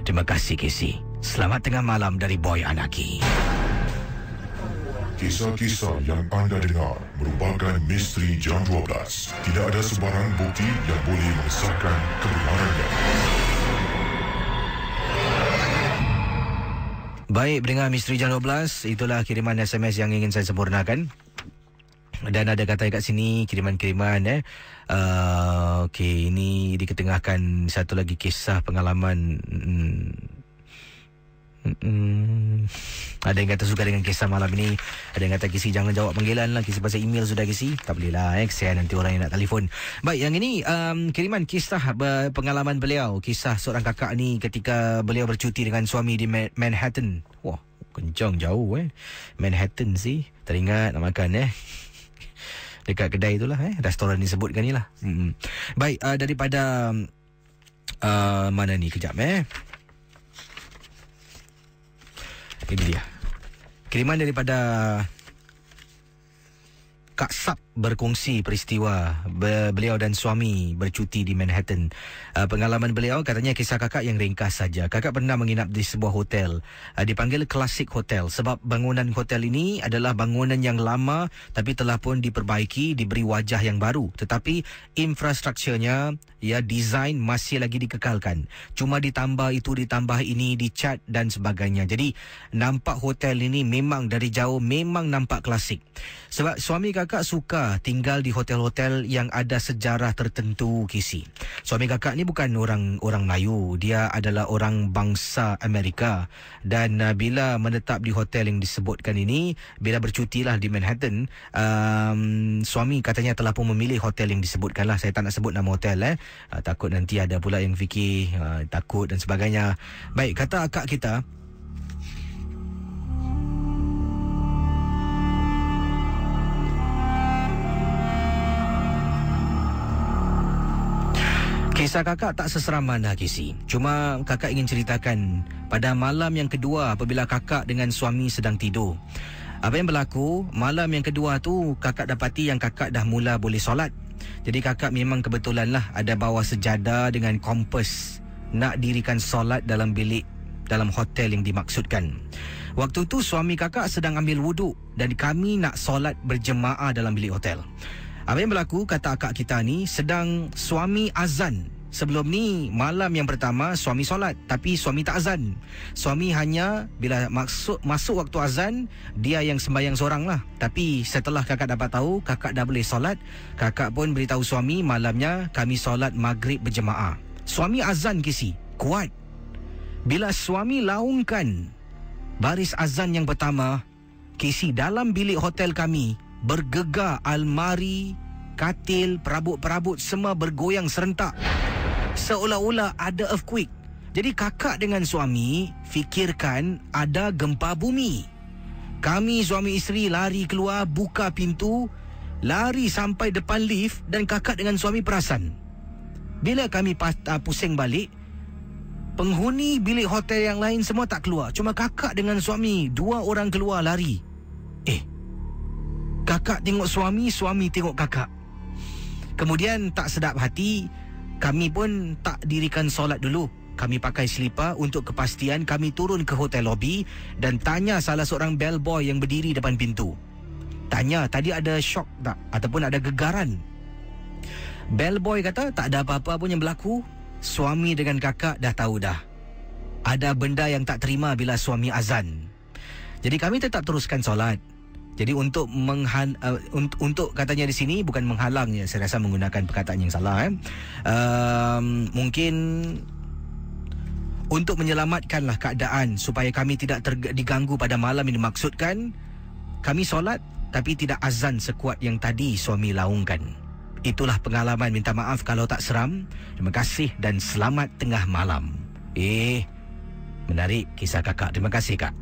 Terima kasih Casey. Selamat tengah malam dari Boy Anaki. Kisah-kisah yang anda dengar merupakan misteri jam 12. Tidak ada sebarang bukti yang boleh mengesahkan kebenarannya. Baik, pendengar Misteri Jam 12, itulah kiriman SMS yang ingin saya sempurnakan. Dan ada kata kat sini kiriman-kiriman eh. Uh, Okey, ini diketengahkan satu lagi kisah pengalaman. Hmm, Hmm. Ada yang kata suka dengan kisah malam ini. Ada yang kata Kisi jangan jawab panggilan lah. Kisi pasal email sudah Kisi. Tak boleh lah eh. Kesian nanti orang yang nak telefon. Baik yang ini um, Kiriman kisah uh, pengalaman beliau. Kisah seorang kakak ni Ketika beliau bercuti dengan suami di Ma- Manhattan. Wah kencang jauh eh. Manhattan sih. Teringat nak makan eh Dekat kedai itulah eh Restoran disebutkan ni lah hmm. Baik uh, daripada uh, Mana ni kejap eh Ini dia. Kiriman daripada Kak Sap berkongsi peristiwa beliau dan suami bercuti di Manhattan. Uh, pengalaman beliau katanya kisah kakak yang ringkas saja. Kakak pernah menginap di sebuah hotel. Uh, dipanggil Classic Hotel sebab bangunan hotel ini adalah bangunan yang lama tapi telah pun diperbaiki, diberi wajah yang baru. Tetapi infrastrukturnya ya desain masih lagi dikekalkan. Cuma ditambah itu ditambah ini dicat dan sebagainya. Jadi nampak hotel ini memang dari jauh memang nampak klasik. Sebab suami kakak suka tinggal di hotel-hotel yang ada sejarah tertentu kisi. Suami kakak ni bukan orang orang Melayu, dia adalah orang bangsa Amerika dan uh, bila menetap di hotel yang disebutkan ini, bila bercutilah di Manhattan, um, suami katanya telah pun memilih hotel yang disebutkanlah. Saya tak nak sebut nama hotel eh. Uh, takut nanti ada pula yang fikir uh, takut dan sebagainya. Baik, kata akak kita, Kisah kakak tak seseram mana Kisi. Cuma kakak ingin ceritakan pada malam yang kedua apabila kakak dengan suami sedang tidur. Apa yang berlaku, malam yang kedua tu kakak dapati yang kakak dah mula boleh solat. Jadi kakak memang kebetulan lah ada bawa sejadah dengan kompas nak dirikan solat dalam bilik dalam hotel yang dimaksudkan. Waktu tu suami kakak sedang ambil wuduk dan kami nak solat berjemaah dalam bilik hotel. Apa yang berlaku kata akak kita ni sedang suami azan. Sebelum ni malam yang pertama suami solat tapi suami tak azan. Suami hanya bila masuk masuk waktu azan dia yang sembahyang seorang lah. Tapi setelah kakak dapat tahu kakak dah boleh solat, kakak pun beritahu suami malamnya kami solat maghrib berjemaah. Suami azan kisi, kuat. Bila suami laungkan baris azan yang pertama, kisi dalam bilik hotel kami bergegar almari, katil, perabot-perabot semua bergoyang serentak. Seolah-olah ada earthquake. Jadi kakak dengan suami fikirkan ada gempa bumi. Kami suami isteri lari keluar, buka pintu, lari sampai depan lift dan kakak dengan suami perasan. Bila kami uh, pusing balik, penghuni bilik hotel yang lain semua tak keluar. Cuma kakak dengan suami, dua orang keluar lari. Eh, Kakak tengok suami, suami tengok kakak. Kemudian tak sedap hati, kami pun tak dirikan solat dulu. Kami pakai selipar untuk kepastian kami turun ke hotel lobby dan tanya salah seorang bellboy yang berdiri depan pintu. Tanya tadi ada shock tak ataupun ada gegaran. Bellboy kata tak ada apa-apa pun yang berlaku. Suami dengan kakak dah tahu dah. Ada benda yang tak terima bila suami azan. Jadi kami tetap teruskan solat. Jadi untuk menghan, uh, untuk, untuk katanya di sini bukan menghalang ya saya rasa menggunakan perkataan yang salah eh. Um, mungkin untuk menyelamatkanlah keadaan supaya kami tidak ter- diganggu pada malam ini maksudkan kami solat tapi tidak azan sekuat yang tadi suami laungkan. Itulah pengalaman minta maaf kalau tak seram. Terima kasih dan selamat tengah malam. Eh, menarik kisah kakak. Terima kasih kak.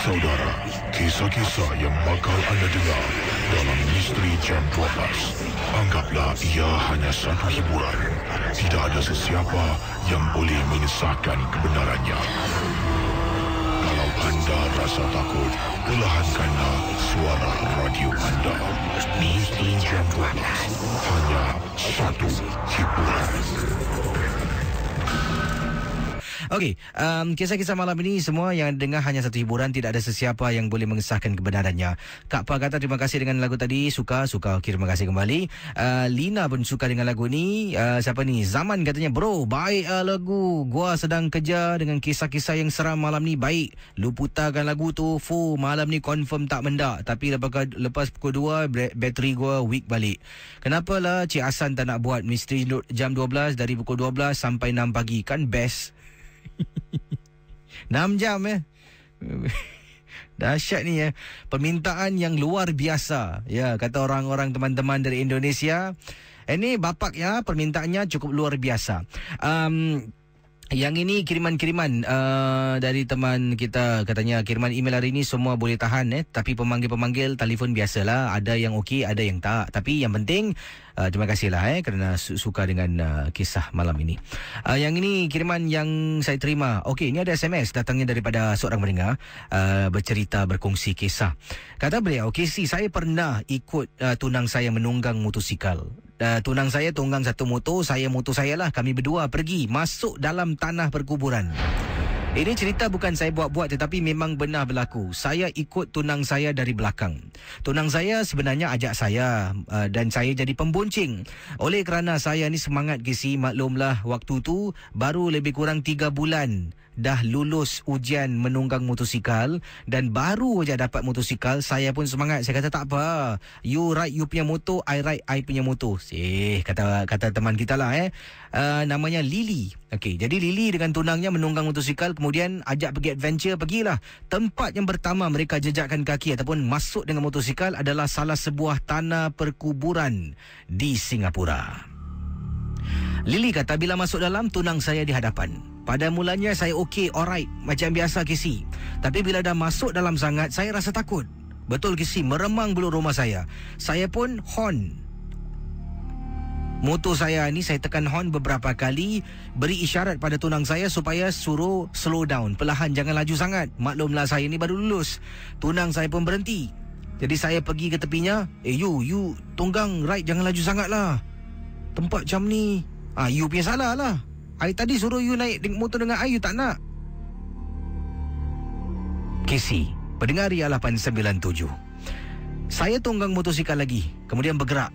Saudara, kisah-kisah yang bakal anda dengar dalam Misteri Jam 12. Anggaplah ia hanya satu hiburan. Tidak ada sesiapa yang boleh mengesahkan kebenarannya. Kalau anda rasa takut, perlahankanlah suara radio anda. Misteri Jam 12. Hanya satu hiburan. Okey, um, kisah-kisah malam ini semua yang dengar hanya satu hiburan, tidak ada sesiapa yang boleh mengesahkan kebenarannya. Kak Pa kata terima kasih dengan lagu tadi, suka, suka. Okey, terima kasih kembali. Uh, Lina pun suka dengan lagu ni. Uh, siapa ni? Zaman katanya, bro, baik uh, lagu. Gua sedang kerja dengan kisah-kisah yang seram malam ni. Baik, lu putarkan lagu tu. Fu, malam ni confirm tak mendak. Tapi lepas, lepas pukul 2, bateri gua weak balik. Kenapalah Cik Hasan tak nak buat misteri jam 12 dari pukul 12 sampai 6 pagi? Kan best. 6 jam eh. Dahsyat ni ya. Permintaan yang luar biasa. Ya, kata orang-orang teman-teman dari Indonesia. Ini bapak ya, permintaannya cukup luar biasa. Um, yang ini kiriman-kiriman uh, dari teman kita katanya kiriman email hari ini semua boleh tahan eh tapi pemanggil-pemanggil telefon biasalah ada yang okey ada yang tak tapi yang penting Uh, terima kasihlah eh kerana su- suka dengan uh, kisah malam ini. Uh, yang ini kiriman yang saya terima. Okey, ini ada SMS datangnya daripada seorang pendengar uh, bercerita berkongsi kisah. Kata beliau, "Okey, si saya pernah ikut uh, tunang saya menunggang motosikal. Uh, tunang saya tunggang satu motor, saya motor saya lah. Kami berdua pergi masuk dalam tanah perkuburan." Ini cerita bukan saya buat-buat tetapi memang benar berlaku. Saya ikut tunang saya dari belakang. Tunang saya sebenarnya ajak saya uh, dan saya jadi pemboncing. Oleh kerana saya ni semangat kisi maklumlah waktu tu baru lebih kurang 3 bulan dah lulus ujian menunggang motosikal dan baru aja dapat motosikal saya pun semangat. Saya kata tak apa. You ride you punya motor I ride I punya motor. Eh kata kata teman kita lah eh. Uh, namanya Lily. Okey jadi Lily dengan tunangnya menunggang motosikal kemudian ajak pergi adventure pergilah. Tempat yang pertama mereka jejakkan kaki ataupun masuk dengan motosikal adalah salah sebuah tanah perkuburan di Singapura. Lily kata bila masuk dalam tunang saya di hadapan. Pada mulanya saya okey, alright, macam biasa Kisi. Tapi bila dah masuk dalam sangat, saya rasa takut. Betul Kisi, meremang bulu rumah saya. Saya pun horn. Motor saya ni saya tekan horn beberapa kali Beri isyarat pada tunang saya supaya suruh slow down Perlahan jangan laju sangat Maklumlah saya ni baru lulus Tunang saya pun berhenti Jadi saya pergi ke tepinya Eh you, you tunggang right jangan laju sangat lah Tempat macam ni Ah, you punya salah lah I tadi suruh you naik motor dengan I You tak nak. Casey Pendengar Ria 897 Saya tunggang motosikal lagi Kemudian bergerak.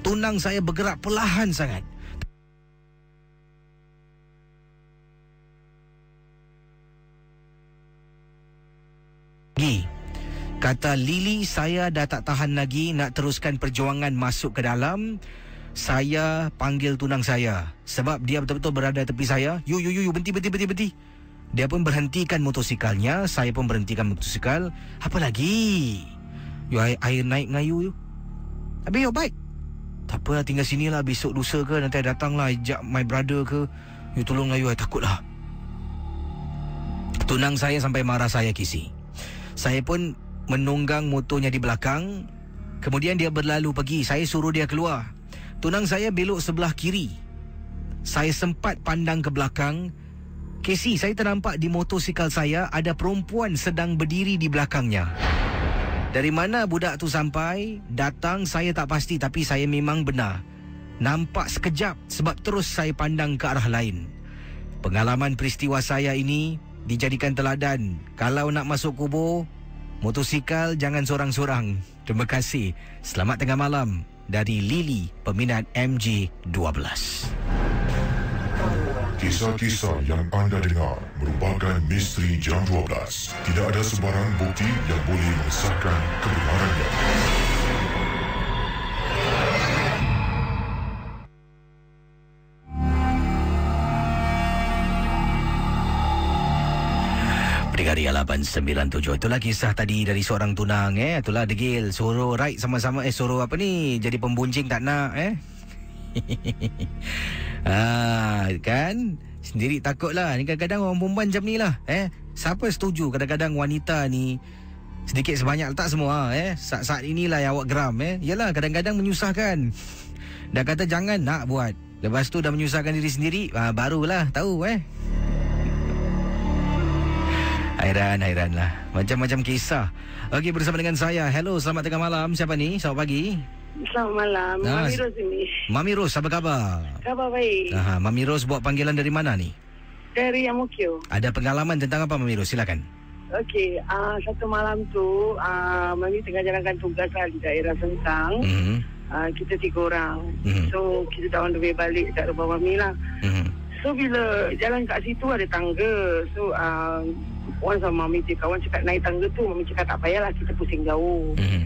Tunang saya bergerak perlahan sangat. Gi Kata Lily saya dah tak tahan lagi nak teruskan perjuangan masuk ke dalam saya panggil tunang saya sebab dia betul-betul berada tepi saya. You you you, you berhenti berhenti berhenti berhenti. Dia pun berhentikan motosikalnya, saya pun berhentikan motosikal. Apa lagi? You air, air naik dengan you. Habis you baik. Tak apa tinggal sini lah besok lusa ke nanti datang lah ajak my brother ke. You tolong lah you, I takut lah. Tunang saya sampai marah saya kisi. Saya pun menunggang motornya di belakang. Kemudian dia berlalu pergi. Saya suruh dia keluar. Tunang saya belok sebelah kiri. Saya sempat pandang ke belakang. Casey, saya ternampak di motosikal saya ada perempuan sedang berdiri di belakangnya. Dari mana budak tu sampai, datang saya tak pasti tapi saya memang benar. Nampak sekejap sebab terus saya pandang ke arah lain. Pengalaman peristiwa saya ini dijadikan teladan. Kalau nak masuk kubur, motosikal jangan sorang-sorang. Terima kasih. Selamat tengah malam dari Lily, peminat MG12. Kisah-kisah yang anda dengar merupakan misteri jam 12. Tidak ada sebarang bukti yang boleh mengesahkan kebenarannya. Ria 897 Itulah kisah tadi dari seorang tunang eh? Itulah degil Suruh right sama-sama Eh suruh apa ni? Jadi pembuncing tak nak eh? Ah, Kan? Sendiri takut lah Ni kadang-kadang orang perempuan macam ni lah eh? Siapa setuju kadang-kadang wanita ni Sedikit sebanyak tak semua eh? Saat-saat inilah yang awak geram eh? Yalah kadang-kadang menyusahkan. Dah kata jangan nak buat. Lepas tu dah menyusahkan diri sendiri ah, Barulah tahu eh Hairan, hairan lah. Macam-macam kisah. Okey, bersama dengan saya. Hello, selamat tengah malam. Siapa ni? Selamat pagi. Selamat malam. Ah, Mami Ros ini. Mami Ros, apa khabar? Khabar baik. Aha, Mami Ros buat panggilan dari mana ni? Dari Amokyo. Ada pengalaman tentang apa Mami Ros? Silakan. Okey, uh, satu malam tu, uh, Mami tengah jalankan tugas lah di daerah Sengkang. Mhm. Uh, kita tiga orang. Mhm. So, kita on the way balik kat rumah Mami lah. Mhm. So, bila jalan kat situ ada tangga. So, uh, once sama Mami dia kawan cakap naik tangga tu, Mami cakap tak payahlah kita pusing jauh. Mhm.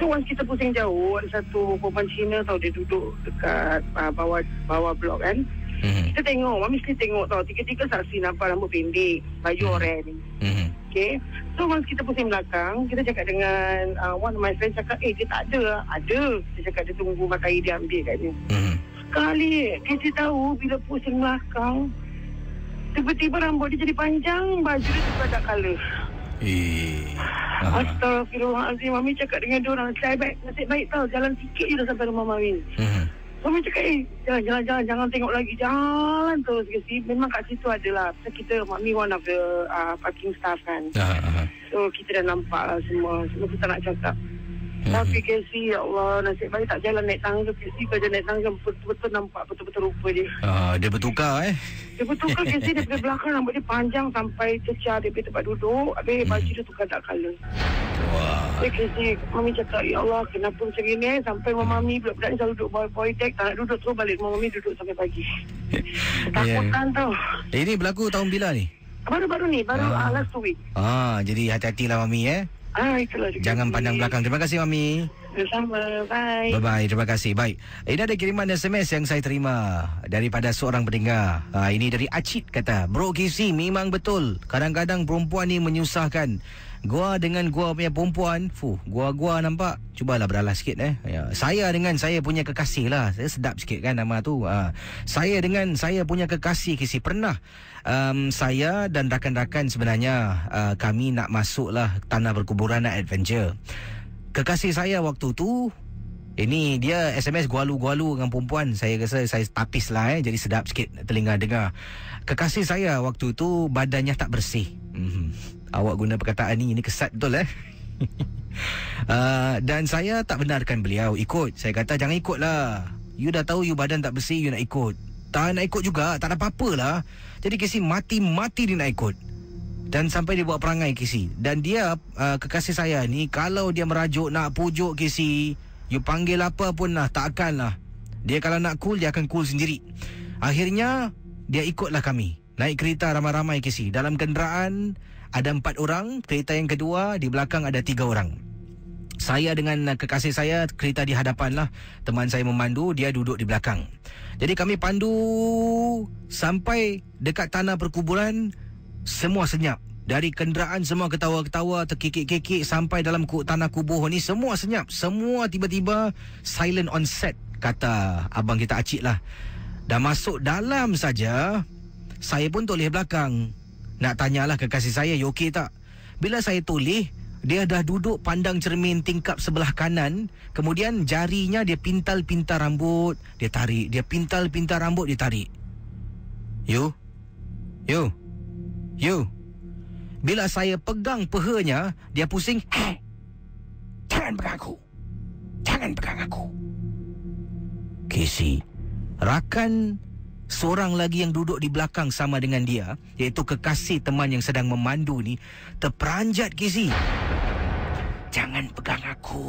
So, once kita pusing jauh, ada satu perempuan Cina tau dia duduk dekat uh, bawah bawah blok kan. Mhm. Kita tengok, Mami mesti tengok tau. Tiga-tiga saksi nampak rambut pendek, baju Hmm. oranye. Mhm. Okay. So once kita pusing belakang, kita cakap dengan uh, one of my friends cakap, eh dia tak ada. Ada. Dia cakap dia tunggu matai dia ambil kat dia. Mhm. Sekali kita tahu bila pusing belakang, tiba-tiba rambut dia jadi panjang, baju dia tukar tak colour. Eh. Ah. Astagfirullahaladzim. Mami cakap dengan dia orang, nasib baik, nasib baik tau. Jalan sikit je dah sampai rumah Mami. Mhm. Mami cakap, eh, jangan, jangan, jangan, jangan tengok lagi. Jalan terus ke sini. Memang kat situ adalah. Pasal kita, Mami one of the uh, parking staff kan. Ah, ah. So kita dah nampak lah semua Semua kita nak cakap. Tapi Casey Ya Allah Nasib baik tak jalan naik tangga Casey kalau naik tangga Betul-betul nampak Betul-betul rupa dia Ah, dia bertukar eh. Dia betul ke Casey Dia pergi belakang Rambut dia panjang Sampai cecah Dia pergi tempat duduk Habis baju dia tukar tak colour Wah. Jadi Casey Mami cakap Ya Allah Kenapa macam ni eh Sampai mama Mami Budak-budak ni selalu duduk Boy, boy deck Tak nak duduk Terus balik Mama Mami duduk sampai pagi Ketakutan tau Eh, ini berlaku tahun bila ni? Baru-baru ni Baru Ah. ah. last two week Ah, jadi hati-hatilah Mami eh. Ah itulah juga Jangan pandang belakang. Terima kasih Mami. Sama Bye Bye-bye, terima kasih. Baik, ini ada kiriman SMS yang saya terima daripada seorang pendengar. Ha, ini dari Acit kata, Bro KC memang betul. Kadang-kadang perempuan ni menyusahkan. Gua dengan gua punya perempuan, fuh, gua-gua nampak. Cubalah beralas sikit eh. Ya, saya dengan saya punya kekasih lah. Saya sedap sikit kan nama tu. Ha, saya dengan saya punya kekasih KC pernah um, saya dan rakan-rakan sebenarnya uh, kami nak masuklah tanah berkuburan nak adventure. Kekasih saya waktu tu ini dia SMS gualu-gualu dengan perempuan. Saya rasa saya tapis lah eh. Jadi sedap sikit telinga dengar. Kekasih saya waktu tu badannya tak bersih. Mm-hmm. Awak guna perkataan ni, ini kesat betul eh. uh, dan saya tak benarkan beliau ikut. Saya kata jangan ikut lah. You dah tahu you badan tak bersih, you nak ikut. Tak nak ikut juga, tak ada apa-apa lah. Jadi Casey mati-mati dia nak ikut. Dan sampai dia buat perangai Casey. Dan dia, uh, kekasih saya ni, kalau dia merajuk nak pujuk Casey, you panggil apa pun lah, tak akan lah. Dia kalau nak cool, dia akan cool sendiri. Akhirnya, dia ikutlah kami. Naik kereta ramai-ramai Casey. Dalam kenderaan, ada empat orang. Kereta yang kedua, di belakang ada tiga orang. Saya dengan kekasih saya kereta di hadapan lah. Teman saya memandu, dia duduk di belakang. Jadi kami pandu sampai dekat tanah perkuburan, semua senyap. Dari kenderaan semua ketawa-ketawa, terkikik-kikik sampai dalam tanah kubur ni semua senyap. Semua tiba-tiba silent on set, kata abang kita Acik lah. Dah masuk dalam saja, saya pun toleh belakang. Nak tanyalah kekasih saya, you okey tak? Bila saya toleh, dia dah duduk pandang cermin tingkap sebelah kanan. Kemudian jarinya dia pintal-pintal rambut. Dia tarik. Dia pintal-pintal rambut, dia tarik. You? You? You? Bila saya pegang pehanya, dia pusing. Hey! Jangan pegang aku. Jangan pegang aku. Casey, rakan seorang lagi yang duduk di belakang sama dengan dia, iaitu kekasih teman yang sedang memandu ni, terperanjat Casey. Jangan pegang aku.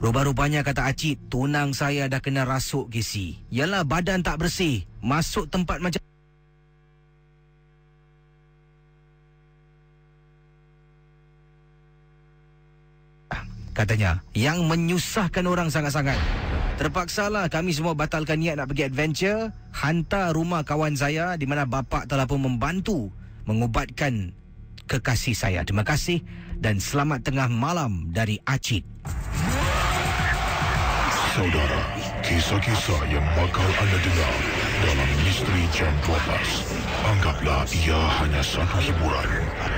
Rupa-rupanya kata Acit, tunang saya dah kena rasuk Casey. Yalah badan tak bersih. Masuk tempat macam katanya yang menyusahkan orang sangat-sangat. Terpaksalah kami semua batalkan niat nak pergi adventure, hantar rumah kawan saya di mana bapa telah pun membantu mengubatkan kekasih saya. Terima kasih dan selamat tengah malam dari Acit. Saudara, kisah-kisah yang bakal anda dengar dalam Misteri Jam 12. Anggaplah ia hanya satu hiburan.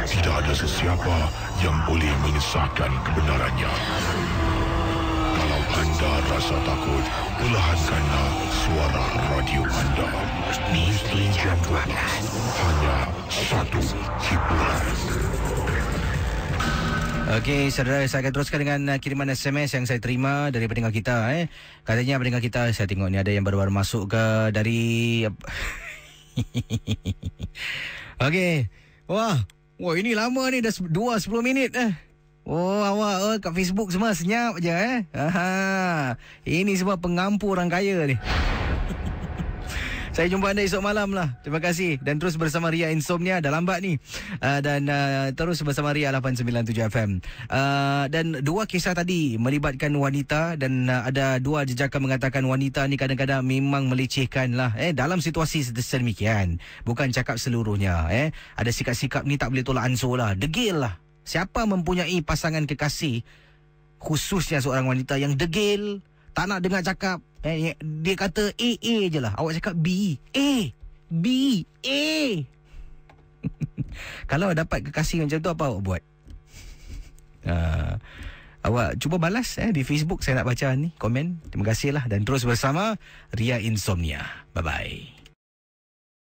Tidak ada sesiapa yang boleh mengesahkan kebenarannya. Anda rasa takut, perlahankanlah suara radio anda. Misteri Jam 12. Hanya satu hiburan. Okey, saudara, saya akan teruskan dengan uh, kiriman SMS yang saya terima dari pendengar kita. Eh. Katanya pendengar kita, saya tengok ni ada yang baru-baru masuk ke dari... Okey. Wah. Wah, ini lama ni dah 2 10 minit eh. Oh, awak oh, kat Facebook semua senyap je eh. Aha. Ini semua pengampu orang kaya ni. Saya jumpa anda esok malam lah. Terima kasih. Dan terus bersama Ria Insomnia. Dah lambat ni. Uh, dan uh, terus bersama Ria 897 FM. Uh, dan dua kisah tadi melibatkan wanita. Dan uh, ada dua jejakan mengatakan wanita ni kadang-kadang memang melecehkan lah. Eh, dalam situasi sedemikian. Bukan cakap seluruhnya. Eh. Ada sikap-sikap ni tak boleh tolak ansur lah. Degil lah. Siapa mempunyai pasangan kekasih khususnya seorang wanita yang degil, tak nak dengar cakap. Eh, dia kata A, A je lah. Awak cakap B. A. B. A. Kalau dapat kekasih macam tu, apa awak buat? Uh, awak cuba balas eh, di Facebook. Saya nak baca ni komen. Terima kasih lah. Dan terus bersama Ria Insomnia. Bye-bye.